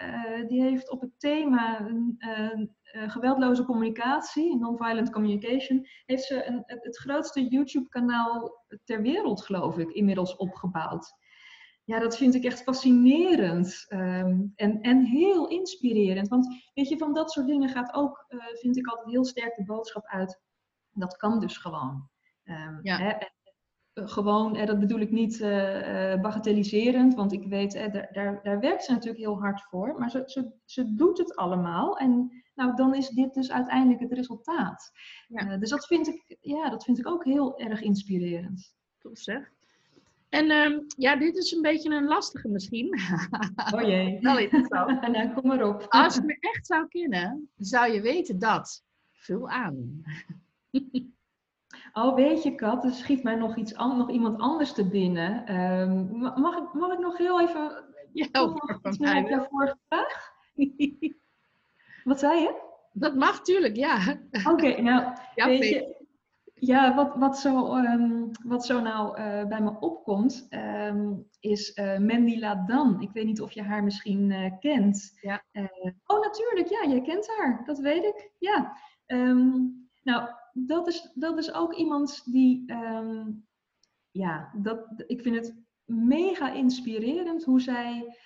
die heeft op het thema geweldloze communicatie, non-violent communication, heeft ze een, het grootste YouTube-kanaal ter wereld, geloof ik, inmiddels opgebouwd ja, dat vind ik echt fascinerend um, en, en heel inspirerend. Want weet je, van dat soort dingen gaat ook, uh, vind ik altijd heel sterk de boodschap uit. Dat kan dus gewoon. Um, ja. hè, uh, gewoon, en dat bedoel ik niet uh, bagatelliserend, want ik weet, daar, daar, daar, werkt ze natuurlijk heel hard voor. Maar ze, ze, ze doet het allemaal en nou, dan is dit dus uiteindelijk het resultaat. Ja. dus dat vind, ik, ja, dat vind ik ook heel erg inspirerend. Tof zeg. En um, ja, dit is een beetje een lastige misschien. Oh jee. Wel interessant. nou, kom maar op. Als je me echt zou kennen, zou je weten dat. Vul aan. Oh, weet je, Kat, er schiet mij nog, iets an nog iemand anders te binnen. Um, mag, ik, mag ik nog heel even... Ja, nog iets meer op jouw vorige vraag? Wat zei je? Dat mag, tuurlijk, ja. Oké, nou, ja, weet je, ja, wat, wat, zo, um, wat zo nou uh, bij me opkomt, um, is uh, Mandy Ladan. Ik weet niet of je haar misschien uh, kent. Ja. oh, natuurlijk, ja, jij kent haar. Dat weet ik. Ja. Um, nou, dat is, dat is ook iemand die, ja, dat, ik vind het mega inspirerend hoe zij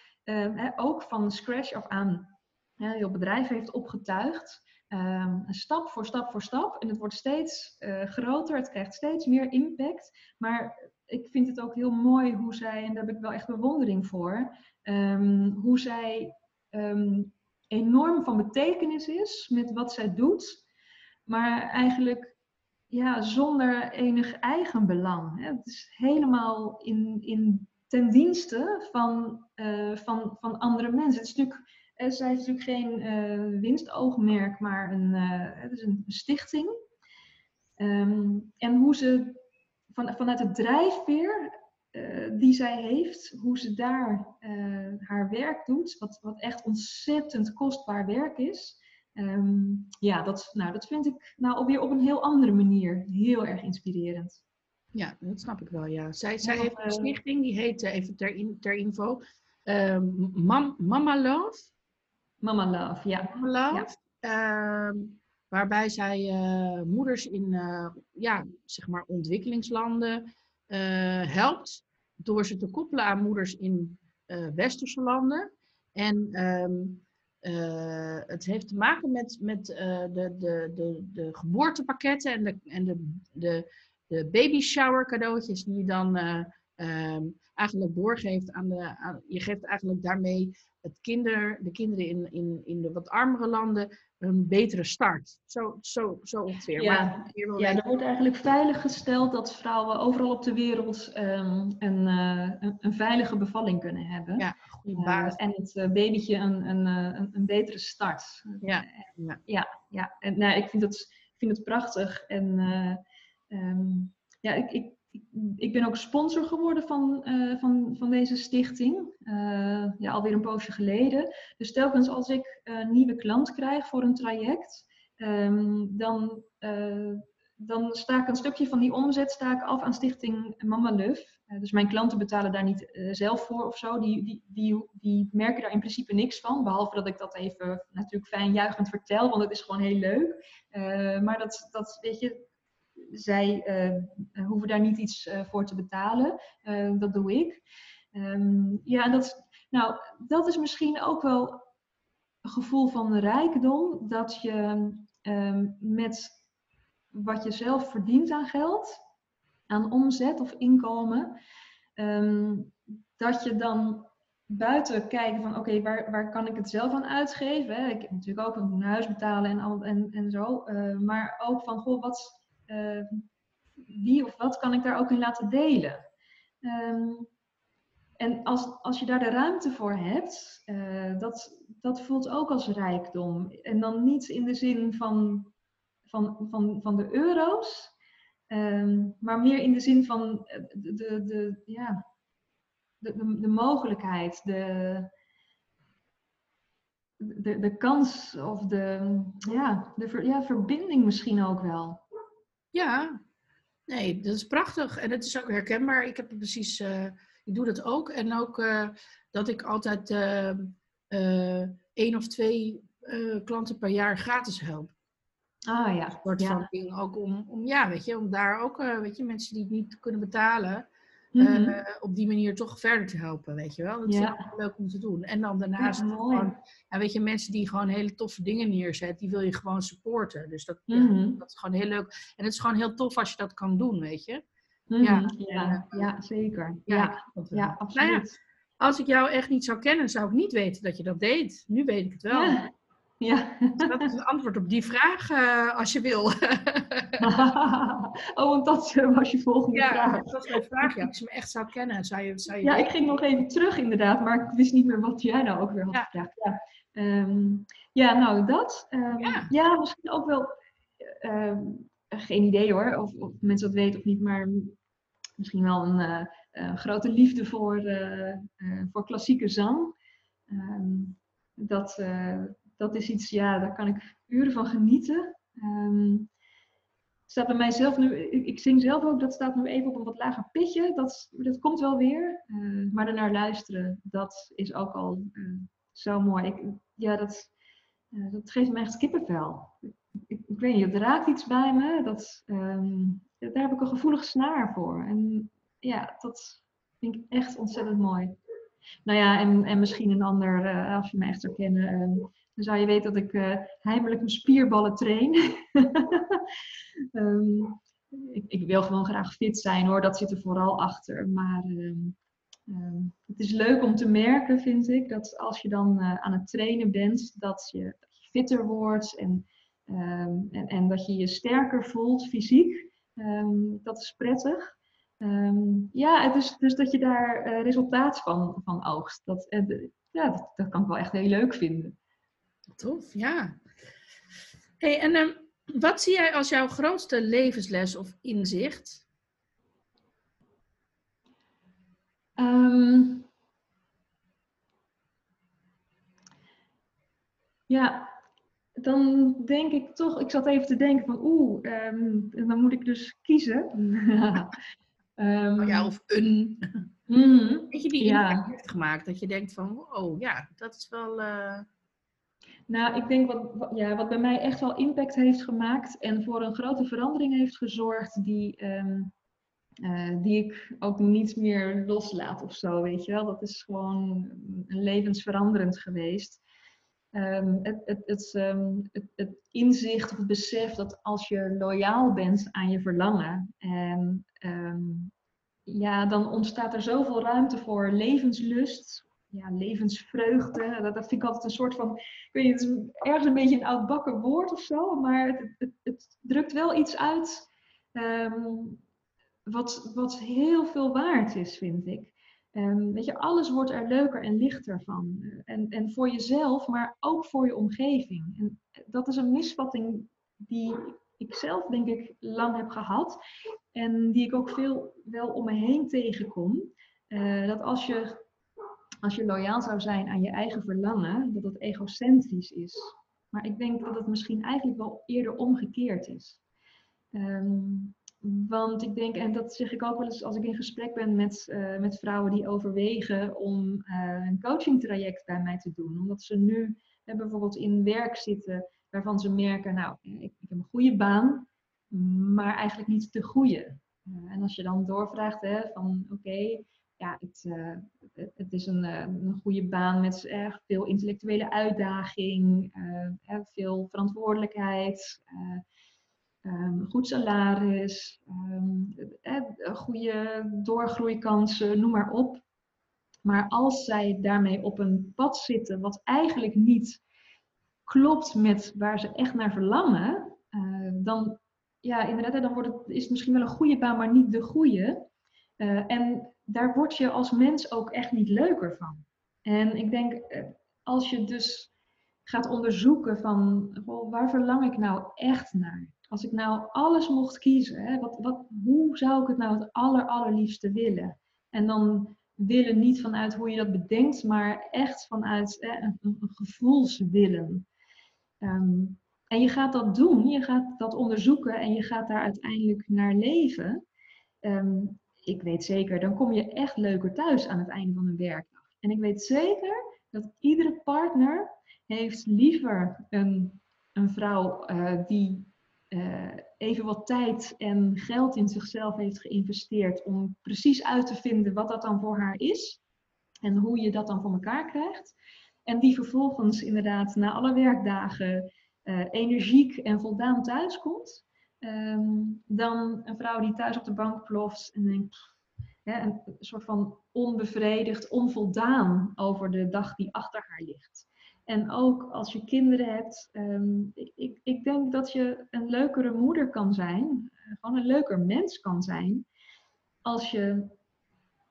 ook van scratch af aan heel bedrijf heeft opgetuigd. Um, stap voor stap voor stap. En het wordt steeds uh, groter, het krijgt steeds meer impact. Maar ik vind het ook heel mooi hoe zij, en daar heb ik wel echt bewondering voor, um, hoe zij um, enorm van betekenis is met wat zij doet. Maar eigenlijk ja, zonder enig eigen belang. Het is helemaal in, in ten dienste van, uh, van, van andere mensen. Het is natuurlijk uh, zij is natuurlijk geen uh, winstoogmerk, maar een, uh, het is een stichting. Um, en hoe ze van, vanuit het drijfveer die zij heeft, hoe ze daar haar werk doet, wat, wat echt ontzettend kostbaar werk is. Um, ja, dat, nou, dat vind ik nou alweer op een heel andere manier heel erg inspirerend. Ja, dat snap ik wel, ja. Zij, zij heeft een stichting, die heet, even ter, in, ter info, Mam, Mama Love. Mama Love, ja. Mama Love. Ja. Uh, waarbij zij uh, moeders in uh, ja, zeg maar ontwikkelingslanden uh, helpt door ze te koppelen aan moeders in westerse landen. En um, het heeft te maken met, met de, de, de, de geboortepakketten en de, en de, de, de baby shower cadeautjes die je dan um, eigenlijk doorgeeft aan de. Aan, je geeft eigenlijk daarmee het kinder, de kinderen in, in, in de wat armere landen een betere start. Zo, zo, zo ongeveer. Ja, maar ja er wordt eigenlijk veilig gesteld dat vrouwen overal op de wereld um, een, uh, een, een, veilige bevalling kunnen hebben. Ja, goede basis. Uh, en het uh, babytje een, een, een, een, betere start. Ja, ja. ja, ja. En nou, ik, vind het, ik vind het prachtig. En um, ja, ik, ik ik ben ook sponsor geworden van, uh, van, van deze stichting. Uh, ja, alweer een poosje geleden. Dus telkens als ik een nieuwe klant krijg voor een traject, ehm, dan, eh, dan sta ik een stukje van die omzet sta ik af aan Stichting Mama Luf. Eh, dus mijn klanten betalen daar niet eh, zelf voor of zo. Die, die, die, die merken daar in principe niks van. Behalve dat ik dat even natuurlijk fijn juichend vertel, want het is gewoon heel leuk. maar dat, dat, weet je, zij hoeven daar niet iets voor te betalen. dat doe ik. Ehm, ja, dat, nou, dat is misschien ook wel een gevoel van rijkdom. Dat je ehm, met wat je zelf verdient aan geld, aan omzet of inkomen, ehm, dat je dan buiten kijken van oké, waar, waar kan ik het zelf aan uitgeven? Ik heb natuurlijk ook een huis betalen en, al, en, en zo. Uh, maar ook van goh, wat, uh, wie of wat kan ik daar ook in laten delen? Um, en als, als je daar de ruimte voor hebt, uh, dat, dat voelt ook als rijkdom. En dan niet in de zin van, van, van, van de euro's, um, maar meer in de zin van eh, de, de, ja, de, de, mogelijkheid, de, de, de kans of de, ja, de ja, verbinding misschien ook wel. Ja, nee, dat is prachtig en het is ook herkenbaar. Ik heb precies. Uh ik doe dat ook. En ook uh, dat ik altijd uh, één of twee klanten per jaar gratis help. Ah ja. Sportfuncking, ja. ook om, om, ja, weet je, om daar ook, weet je, mensen die het niet kunnen betalen, mm -hmm. op die manier toch verder te helpen, weet je wel. Dat ja. is leuk om te doen. En dan daarnaast ja, gewoon, weet je, mensen die gewoon hele toffe dingen neerzetten, die wil je gewoon supporten. Dus dat, mm -hmm. ja, dat is gewoon heel leuk. En het is gewoon heel tof als je dat kan doen, weet je. Ja, mhm. ja, ja, zeker. Ja, ja, nou absoluut. als ik jou echt niet zou kennen, zou ik niet weten dat je dat deed. Nu weet ik het wel. Ja. ja. dat is het antwoord op die vraag, uh, als je wil. oh, want dat was je volgende ja, vraag. dat was mijn vraag. Ja. Als je me echt zou kennen, zou je... Zou je ja, ik ging nog even terug inderdaad, maar ik wist niet meer wat jij nou ook weer had gevraagd. Ja. Um, ja, nou dat. Um, ja. ja. misschien ook wel... Um, geen idee hoor, of, of mensen dat weten of niet, maar misschien wel een uh, uh, grote liefde voor, voor klassieke zang. Dat, dat is iets, ja, daar kan ik uren van genieten. Um, staat bij mijzelf nu, ik, zing zelf ook, dat staat nu even op een wat lager pitje. Dat, dat komt wel weer. maar daarnaar luisteren, dat is ook al zo mooi. Ik, ja, dat, dat geeft me echt kippenvel. Ik, ik, weet niet, het raakt iets bij me. Dat, um, daar heb ik een gevoelige snaar voor. En ja, dat vind ik echt ontzettend mooi. Nou ja, en, en misschien een ander, uh, als je me echt zou kennen, zou je weten dat ik uh, heimelijk mijn spierballen train. um, ik, ik, wil gewoon graag fit zijn hoor, dat zit er vooral achter. Maar um, het is leuk om te merken, vind ik, dat als je dan aan het trainen bent, dat je, fitter wordt en, en, en dat je je sterker voelt fysiek. Dat is prettig. Ja, is dus dat je daar uh, resultaat van, van oogst. Dat, ja, dat, dat, kan ik wel echt heel leuk vinden. Tof, ja. Hey, en um, wat zie jij als jouw grootste levensles of inzicht? ja, dan denk ik toch, ik zat even te denken van oeh, um, dan moet ik dus kiezen. um, ja, of een. Mm, Weet je die ja. heeft gemaakt? Dat je denkt van, oh ja, dat is wel... Uh... Nou, ik denk wat, ja, wat bij mij echt wel impact heeft gemaakt en voor een grote verandering heeft gezorgd, die, um, uh, die ik ook niet meer loslaat of zo, weet je wel. Dat is gewoon levensveranderend geweest. Um, het, het, het, um, het, inzicht of het besef dat als je loyaal bent aan je verlangen, en, ja, dan ontstaat er zoveel ruimte voor levenslust, ja, levensvreugde. Dat, dat vind ik altijd een soort van, ik weet niet, het is ergens een beetje een oudbakken woord of zo, maar het, het drukt wel iets uit wat, wat heel veel waard is, vind ik. Um, weet je, alles wordt er leuker en lichter van. En, en voor jezelf, maar ook voor je omgeving. En dat is een misvatting die ik zelf, denk ik, lang heb gehad. En die ik ook veel wel om me heen tegenkom. Uh, dat als je, als je loyaal zou zijn aan je eigen verlangen, dat dat egocentrisch is. Maar ik denk dat het misschien eigenlijk wel eerder omgekeerd is. Ehm, want ik denk, en dat zeg ik ook wel eens als ik in gesprek ben met, uh, met vrouwen die overwegen om uh, een coachingtraject bij mij te doen. Omdat ze nu bijvoorbeeld in werk zitten waarvan ze merken, nou, ik, ik heb een goede baan, maar eigenlijk niet de goede. en als je dan doorvraagt hè, van oké, ja, het, het, is een, een goede baan met erg veel intellectuele uitdaging, veel verantwoordelijkheid. Um, goed salaris, um, goede doorgroeikansen, noem maar op. Maar als zij daarmee op een pad zitten wat eigenlijk niet klopt met waar ze echt naar verlangen, dan, ja, inderdaad, dan wordt het, is het misschien wel een goede baan, maar niet de goede. En daar word je als mens ook echt niet leuker van. En ik denk, uh, als je dus gaat onderzoeken van waar verlang ik nou echt naar? Als ik nou alles mocht kiezen, hè, wat, wat, hoe zou ik het nou het aller, allerliefste willen? En dan willen niet vanuit hoe je dat bedenkt, maar echt vanuit hè, een, een gevoelswillen. Um, en je gaat dat doen, je gaat dat onderzoeken en je gaat daar uiteindelijk naar leven. Um, ik weet zeker, dan kom je echt leuker thuis aan het einde van een werkdag. En ik weet zeker dat iedere partner heeft liever een, een vrouw uh, die uh, even wat tijd en geld in zichzelf heeft geïnvesteerd om precies uit te vinden wat dat dan voor haar is en hoe je dat dan voor elkaar krijgt. En die vervolgens inderdaad na alle werkdagen uh, energiek en voldaan thuiskomt. Um, dan een vrouw die thuis op de bank ploft en denkt, hè, een soort van onbevredigd, onvoldaan over de dag die achter haar ligt. En ook als je kinderen hebt, um, ik, ik denk dat je een leukere moeder kan zijn, eh, gewoon een leuker mens kan zijn, als je,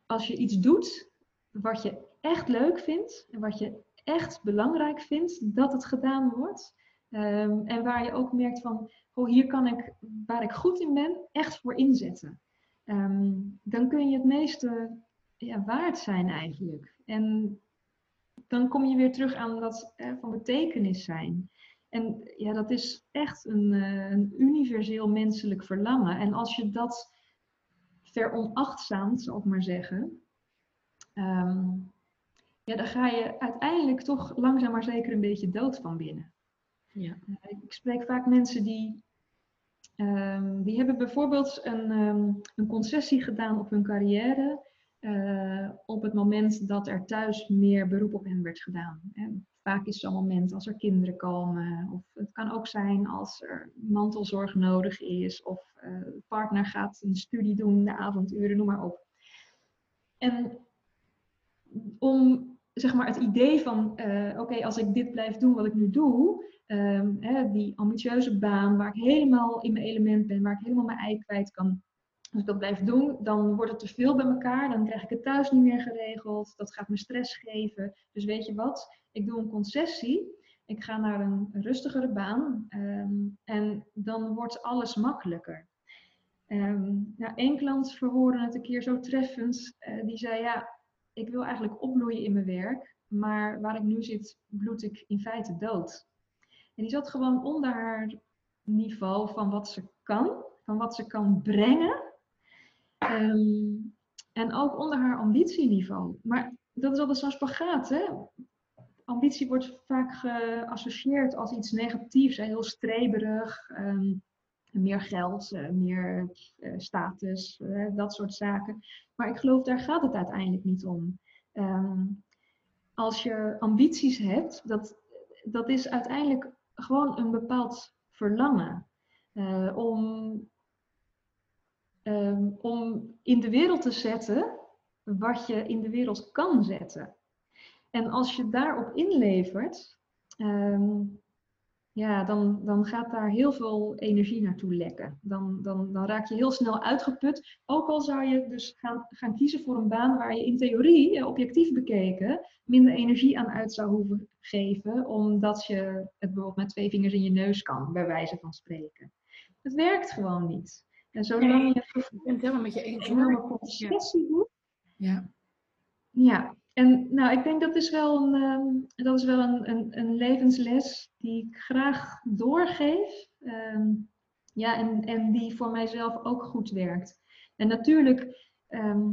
als je iets doet wat je echt leuk vindt en wat je echt belangrijk vindt dat het gedaan wordt. Um, en waar je ook merkt van, oh, hier kan ik, waar ik goed in ben, echt voor inzetten. Um, dan kun je het meeste ja, waard zijn eigenlijk. En dan kom je weer terug aan dat van betekenis zijn. En ja, dat is echt een, uh, een, universeel menselijk verlangen. En als je dat veronachtzaamt, zal ik maar zeggen, um, ja, dan ga je uiteindelijk toch langzaam maar zeker een beetje dood van binnen. Ja. Uh, ik spreek vaak mensen die, um, die hebben bijvoorbeeld een, um, een concessie gedaan op hun carrière uh, op het moment dat er thuis meer beroep op hen werd gedaan. En vaak is zo'n moment als er kinderen komen, of het kan ook zijn als er mantelzorg nodig is, of uh, de partner gaat een studie doen, de avonduren, noem maar op. En om zeg maar het idee van, uh, oké, als ik dit blijf doen wat ik nu doe, um, hè, die ambitieuze baan waar ik helemaal in mijn element ben, waar ik helemaal mijn ei kwijt kan, als ik dat blijf doen, dan wordt het te veel bij elkaar. Dan krijg ik het thuis niet meer geregeld. Dat gaat me stress geven. Dus weet je wat? Ik doe een concessie. Ik ga naar een rustigere baan. Um, en dan wordt alles makkelijker. Um, nou, één klant verwoordde het een keer zo treffend. Uh, die zei, ja, ik wil eigenlijk opbloeien in mijn werk. Maar waar ik nu zit, bloed ik in feite dood. En die zat gewoon onder haar niveau van wat ze kan. Van wat ze kan brengen Um, en ook onder haar ambitieniveau. Maar dat is altijd zo'n spagaat. Hè? Ambitie wordt vaak geassocieerd als iets negatiefs, heel streberig. Um, meer geld, uh, meer uh, status, uh, dat soort zaken. Maar ik geloof, daar gaat het uiteindelijk niet om. Um, als je ambities hebt, dat, dat is uiteindelijk gewoon een bepaald verlangen. om um, om in de wereld te zetten wat je in de wereld kan zetten. En als je daarop inlevert, um, ja, dan, dan gaat daar heel veel energie naartoe lekken. Dan, dan, dan raak je heel snel uitgeput. Ook al zou je dus gaan, gaan kiezen voor een baan waar je in theorie, objectief bekeken, minder energie aan uit zou hoeven geven, omdat je het bijvoorbeeld met twee vingers in je neus kan, bij wijze van spreken. Het werkt gewoon niet. En zolang nee, je ik ben het helemaal met je eens. een concessie doet. Ja. Ja, en nou, ik denk dat is wel een, ehm, dat is wel een, een, een, levensles die ik graag doorgeef. Ehm, ja, en, en die voor mijzelf ook goed werkt. En natuurlijk, ehm,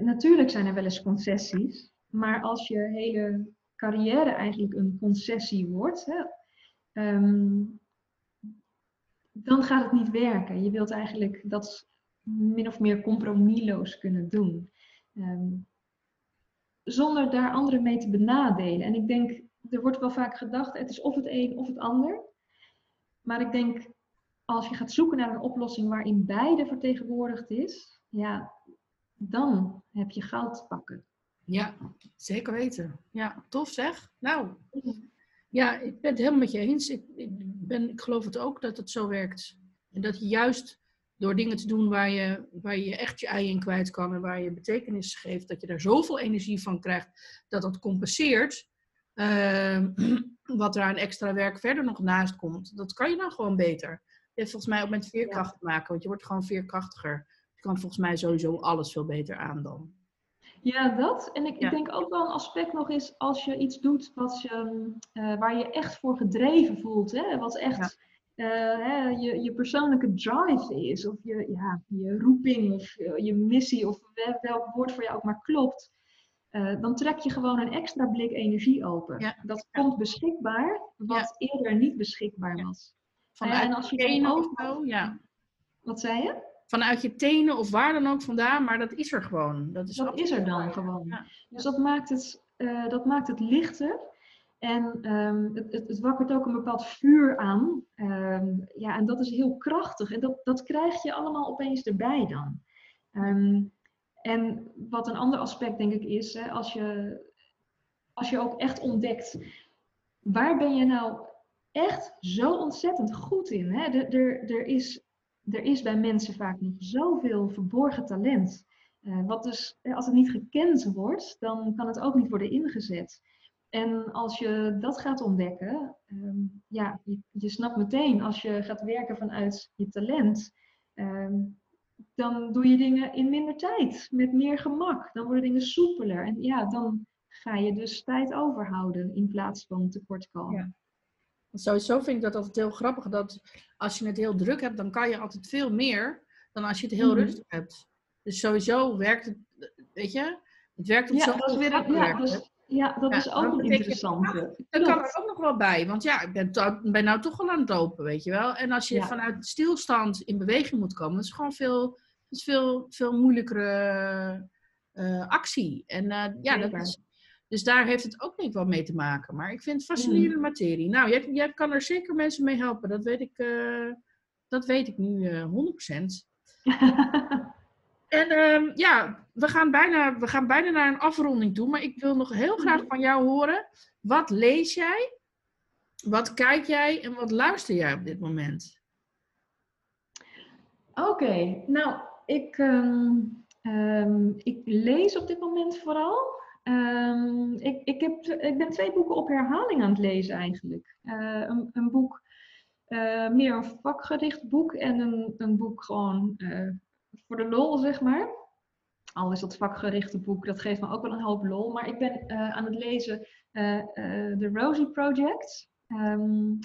natuurlijk zijn er wel eens concessies. Maar als je hele carrière eigenlijk een concessie wordt, hè, dan gaat het niet werken. Je wilt eigenlijk dat min of meer compromisloos kunnen doen. Um, zonder daar anderen mee te benadelen. En ik denk, er wordt wel vaak gedacht, het is of het een of het ander. Maar ik denk, als je gaat zoeken naar een oplossing waarin beide vertegenwoordigd is, ja, dan heb je goud te pakken. Ja, zeker weten. Ja, tof zeg. Nou, ja, ik ben het helemaal met je eens. Ik, ik, ben, ik geloof het ook dat het zo werkt. En dat je juist door dingen te doen waar je, waar je echt je ei in kwijt kan en waar je betekenis geeft, dat je daar zoveel energie van krijgt, dat dat compenseert uh, wat er aan extra werk verder nog naast komt. Dat kan je dan gewoon beter. Je heeft volgens mij ook met veerkracht te maken, want je wordt gewoon veerkrachtiger. Je kan volgens mij sowieso alles veel beter aan dan. Ja, dat. En ik, ik, denk ook wel een aspect nog is als je iets doet wat je, uh, waar je echt voor gedreven voelt. Hè? Wat echt hè, je, je persoonlijke drive is, of je, ja, je roeping, of je, missie, of welk woord voor jou ook maar klopt, uh, dan trek je gewoon een extra blik energie open. Ja. Dat komt beschikbaar, wat ja. eerder niet beschikbaar was. Vanuit en als je tenen of zo, ja. Wat zei je? Vanuit je tenen of waar dan ook vandaan, maar dat is er gewoon. Dat is, dat is er dan gewoon. Dus dat maakt, het, uh, dat maakt het lichter. En um, het, het, het, wakkert ook een bepaald vuur aan. Um, ja, en dat is heel krachtig. En dat, dat krijg je allemaal opeens erbij dan. Um, en wat een ander aspect denk ik is, hè, als, je, als je ook echt ontdekt, waar ben je nou echt zo ontzettend goed in? Hè? Er, er, is, er is bij mensen vaak nog zoveel verborgen talent. Uh, wat dus, als het niet gekend wordt, dan kan het ook niet worden ingezet. En als je dat gaat ontdekken, um, ja, je, je, snapt meteen als je gaat werken vanuit je talent, um, dan doe je dingen in minder tijd, met meer gemak. Dan worden dingen soepeler. En ja, dan ga je dus tijd overhouden in plaats van tekortkomen. Ja. Sowieso vind ik dat altijd heel grappig dat als je het heel druk hebt, dan kan je altijd veel meer dan als je het heel mm rustig hebt. Dus sowieso werkt het, weet je, het werkt op ja, zo'n dat weer, ja, ja, dat is ook een interessante. dat kan er ook nog wel bij. Want ja, ik ben, ben nou toch wel aan het lopen, weet je wel. En als je vanuit stilstand in beweging moet komen, dat is gewoon veel, dat is veel, veel moeilijkere uh, actie. En uh, ja, dat is, dus daar heeft het ook niet wat mee te maken. Maar ik vind het fascinerende mm. materie. Nou, jij, jij kan er zeker mensen mee helpen. Dat weet ik, uh, dat weet ik nu 100%. En um, ja, we gaan, bijna, we gaan bijna naar een afronding toe. Maar ik wil nog heel graag van jou horen. Wat lees jij? Wat kijk jij en wat luister jij op dit moment? Oké, nou, ik, um, um, ik lees op dit moment vooral. ik, ik, heb, ik ben twee boeken op herhaling aan het lezen eigenlijk. Uh, een, een, boek, uh, meer een vakgericht boek en een, een boek gewoon uh, voor de lol, zeg maar. Al is dat vakgerichte boek, dat geeft me ook wel een hoop lol. Maar ik ben uh, aan het lezen de uh, Rosie Project. Um,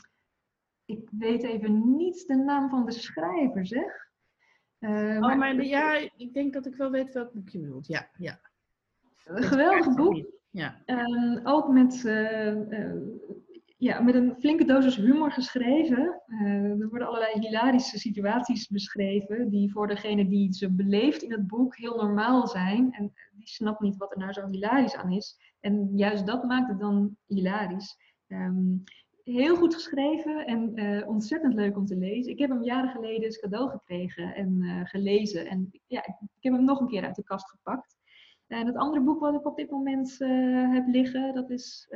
ik weet even niet de naam van de schrijver, zeg. Oh, maar, ja, ik denk dat ik wel weet welk boek je bedoelt. Ja, ja. Een geweldig boek. Ja. Um, ook met ja, met een flinke dosis humor geschreven. Uh, er worden allerlei hilarische situaties beschreven, die voor degene die ze beleeft in het boek heel normaal zijn. En die snapt niet wat er nou zo hilarisch aan is. En juist dat maakt het dan hilarisch. Um, heel goed geschreven en uh, ontzettend leuk om te lezen. Ik heb hem jaren geleden als cadeau gekregen en uh, gelezen. En ja, ik, ik, heb hem nog een keer uit de kast gepakt. En het andere boek wat ik op dit moment heb liggen, dat is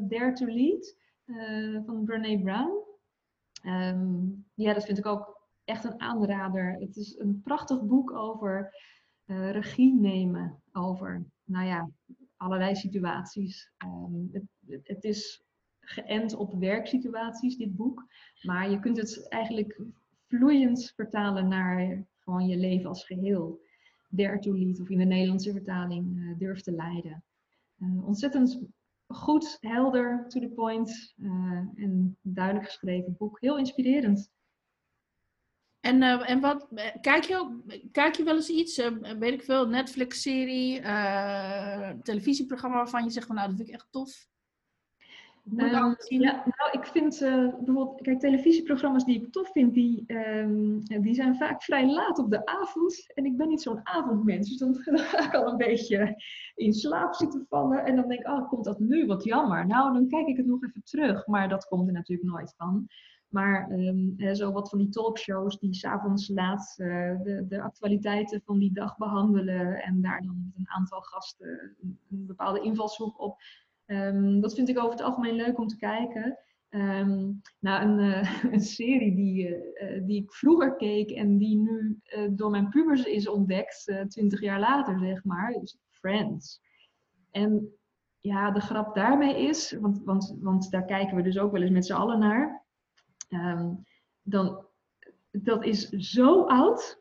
Dare to Lead. Eh, van Brene Brown. Ehm, ja, dat vind ik ook echt een aanrader. Het is een prachtig boek over uh, regie nemen over, nou ja, allerlei situaties. Um, het, het, is geënt op werksituaties, dit boek. Maar je kunt het eigenlijk vloeiend vertalen naar gewoon je leven als geheel. To lead, of in de Nederlandse vertaling uh, durf te leiden. eh, ontzettend goed, helder, to the point en duidelijk geschreven boek. Heel inspirerend. En, uh, en wat, kijk je, kijk je wel eens iets, weet ik veel, Netflix-serie, televisieprogramma waarvan je zegt van nou, dat vind ik echt tof? Um, ja, nou, ik vind bijvoorbeeld, kijk, televisieprogramma's die ik tof vind, die, um, die zijn vaak vrij laat op de avond. En ik ben niet zo'n avondmens, dus dan, dan ga ik al een beetje in slaap zitten vallen. En dan denk ik, oh, komt dat nu? Wat jammer. Nou, dan kijk ik het nog even terug, maar dat komt er natuurlijk nooit van. Maar um, zo wat van die talkshows die s'avonds laat uh, de, de, actualiteiten van die dag behandelen en daar dan met een aantal gasten een, een bepaalde invalshoek op. Um, dat vind ik over het algemeen leuk om te kijken. Um, nou, een, uh, een serie die, uh, die ik vroeger keek en die nu door mijn pubers is ontdekt, twintig jaar later zeg maar, is Friends. En ja, de grap daarmee is, want, want, want daar kijken we dus ook wel eens met z'n allen naar. Um, dan, dat is zo oud.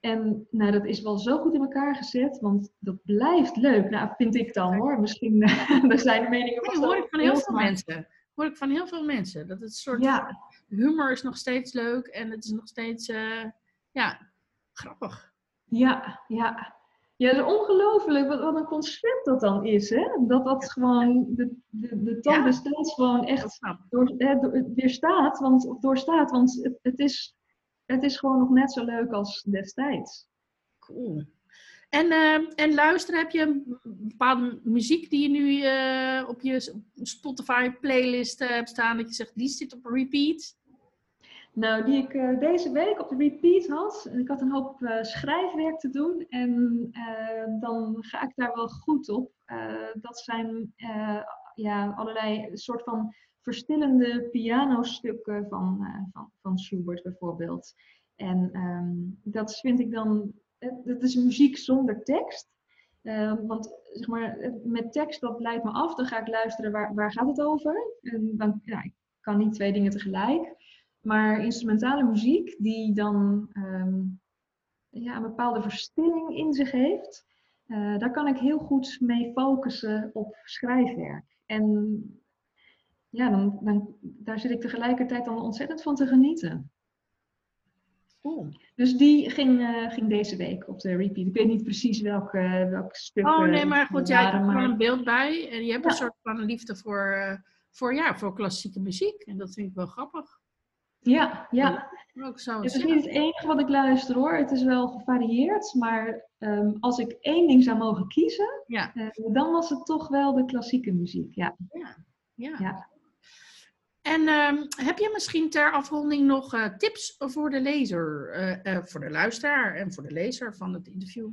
En nou, dat is wel zo goed in elkaar gezet, want dat blijft leuk. Nou, vind ik dan hoor. Misschien daar zijn de meningen van. hoor ik van heel veel mensen. Hoor ik van heel veel mensen. Dat het soort ja. humor is nog steeds leuk en het is nog steeds uh, ja, grappig. Ja, ja. Ja, dat is ongelooflijk wat, wat een concept dat dan is. Hè? Dat dat gewoon de, de, de tand ja. gewoon echt door, door, weerstaat. Want, doorstaat. Want het, het, is, het is gewoon nog net zo leuk als destijds. Cool. En, uh, en luisteren, heb je een bepaalde muziek die je nu uh, op je Spotify playlist uh, hebt staan, dat je zegt, die zit op repeat? Nou, die ik uh, deze week op de repeat had. Ik had een hoop schrijfwerk te doen en dan ga ik daar wel goed op. dat zijn ja, allerlei soort van verstillende pianostukken van, van, van Schubert bijvoorbeeld. En um, dat vind ik dan, dat is muziek zonder tekst. want zeg maar, met tekst dat leidt me af. Dan ga ik luisteren waar, waar gaat het over. En dan, ja, ik kan niet twee dingen tegelijk. Maar instrumentale muziek die dan um, ja, een bepaalde verstilling in zich heeft, uh, daar kan ik heel goed mee focussen op schrijfwerk. En ja, dan, dan, daar zit ik tegelijkertijd dan ontzettend van te genieten. Cool. Dus die ging, uh, ging deze week op de repeat. Ik weet niet precies welk, uh, welk stuk. Oh nee, maar goed, jij hebt er maar... een beeld bij. En je hebt ja. een soort van liefde voor, voor, ja, voor klassieke muziek. En dat vind ik wel grappig. Ja, ja. Ook zo het is niet het enige wat ik luister hoor. Het is wel gevarieerd. Maar um, als ik één ding zou mogen kiezen, ja. uh, dan was het toch wel de klassieke muziek. Ja. ja. ja. ja. En um, heb je misschien ter afronding nog uh, tips voor de lezer, uh, voor de luisteraar en voor de lezer van het interview?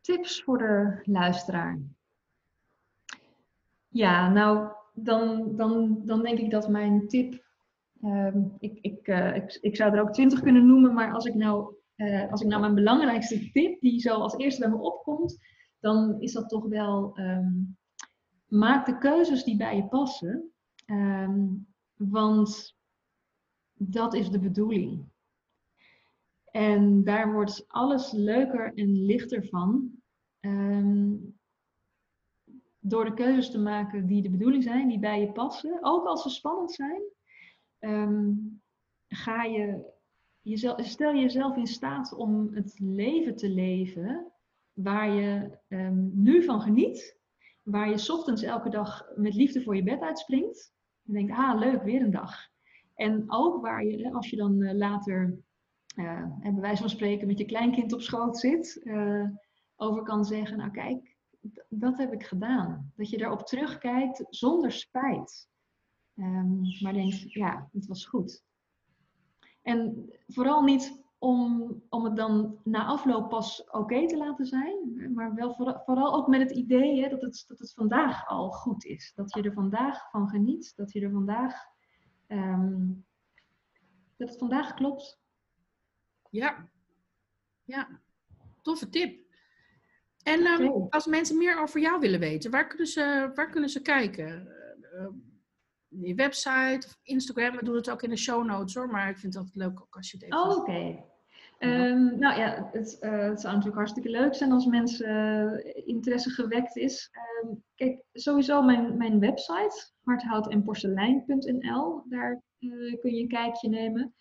Tips voor de luisteraar. Ja, nou, dan, dan, dan denk ik dat mijn tip Um, ik, ik, ik, ik, zou er ook twintig kunnen noemen, maar als ik, nou, als ik nou mijn belangrijkste tip, die zo als eerste bij me opkomt, dan is dat toch wel um, maak de keuzes die bij je passen. Um, want dat is de bedoeling. En daar wordt alles leuker en lichter van. door de keuzes te maken die de bedoeling zijn, die bij je passen. Ook als ze spannend zijn um, ga je jezelf, stel jezelf in staat om het leven te leven waar je nu van geniet, waar je ochtends elke dag met liefde voor je bed uitspringt en denkt, ah leuk, weer een dag. En ook waar je, als je dan uh, later, uh, bij wijze van spreken, met je kleinkind op schoot zit, uh, over kan zeggen, nou kijk, dat heb ik gedaan. Dat je daarop terugkijkt zonder spijt. Um, maar denkt, ja, het was goed. En vooral niet om, om het dan na afloop pas oké te laten zijn, maar wel vooral, vooral ook met het idee hè, dat, het, dat het vandaag al goed is. Dat je er vandaag van geniet, dat je er vandaag, um, dat het vandaag klopt. Ja, ja, toffe tip. En um, als mensen meer over jou willen weten, waar kunnen ze, waar kunnen ze kijken? Uh, je website of Instagram. We doen het ook in de show notes hoor, maar ik vind het altijd leuk ook als je het even... Oh, oké. Ehm, nou ja, het, uh, het, zou natuurlijk hartstikke leuk zijn als mensen uh, interesse gewekt is. Um, kijk, sowieso mijn, mijn website, hardhoutenporselein.nl, daar uh, kun je een kijkje nemen.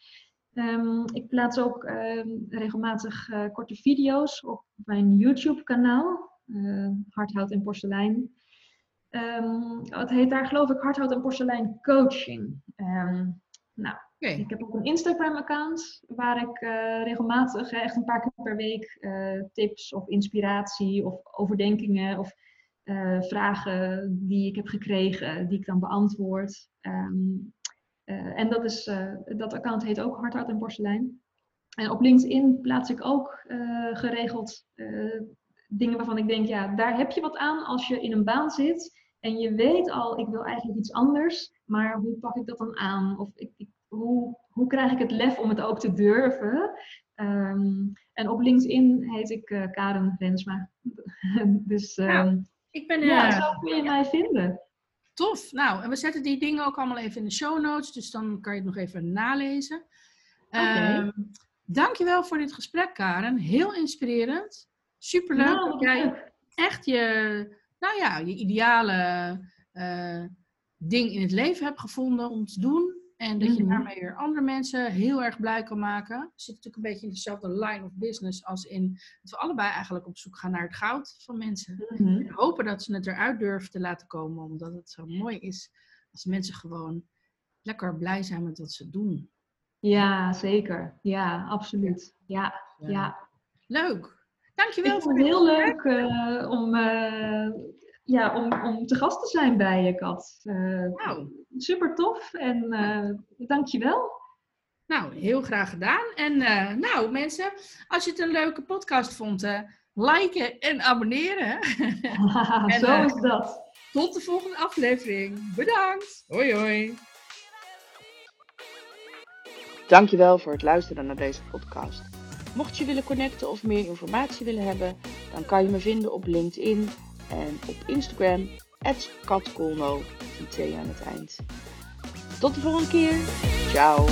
Um, ik plaats ook regelmatig korte video's op mijn YouTube-kanaal, Hardhout en Porselein. het heet daar geloof ik Hardhout en Porselein Coaching. nou, ik heb ook een Instagram-account waar ik uh, regelmatig, echt een paar keer per week, uh, tips of inspiratie of overdenkingen of uh, vragen die ik heb gekregen, die ik dan beantwoord. Um, en dat, is, dat account heet ook Hardhout en Porselein. En op LinkedIn plaats ik ook geregeld dingen waarvan ik denk, ja, daar heb je wat aan als je in een baan zit en je weet al, ik wil eigenlijk iets anders, maar hoe pak ik dat dan aan? Of ik hoe, hoe krijg ik het lef om het ook te durven? Um, en op LinkedIn heet ik uh, Karen Rensma. dus um, ik ben, ja, uh, zo kun je mij vinden. Tof. Nou, en we zetten die dingen ook allemaal even in de show notes, dus dan kan je het nog even nalezen. Okay. Um, dankjewel voor dit gesprek, Karen. Heel inspirerend. Superleuk nou, dat jij echt je, nou ja, je ideale uh, ding in het leven hebt gevonden om te doen. En dat je Mhm. daarmee weer andere mensen heel erg blij kan maken. Zit natuurlijk een beetje in dezelfde line of business als in dat we allebei eigenlijk op zoek gaan naar het goud van mensen. Mhm. En hopen dat ze het eruit durven te laten komen, omdat het zo mooi is als mensen gewoon lekker blij zijn met wat ze doen. Ja, zeker. Ja, absoluut. Ja, Ja. ja. Leuk. Dankjewel Ik vond het heel leuk eh, om, eh, ja, om, om te gast te zijn bij je, Kat. Eh, Nou, super tof en eh dankjewel. nou, heel graag gedaan. En eh, nou, mensen, als je het een leuke podcast vond, eh, liken en abonneren. En, Zo is dat. Tot de volgende aflevering. Bedankt. Hoi hoi. Dankjewel voor het luisteren naar deze podcast. Mocht je willen connecten of meer informatie willen hebben, dan kan je me vinden op LinkedIn en op Instagram, katkolno, met een T aan het eind. Tot de volgende keer. Ciao.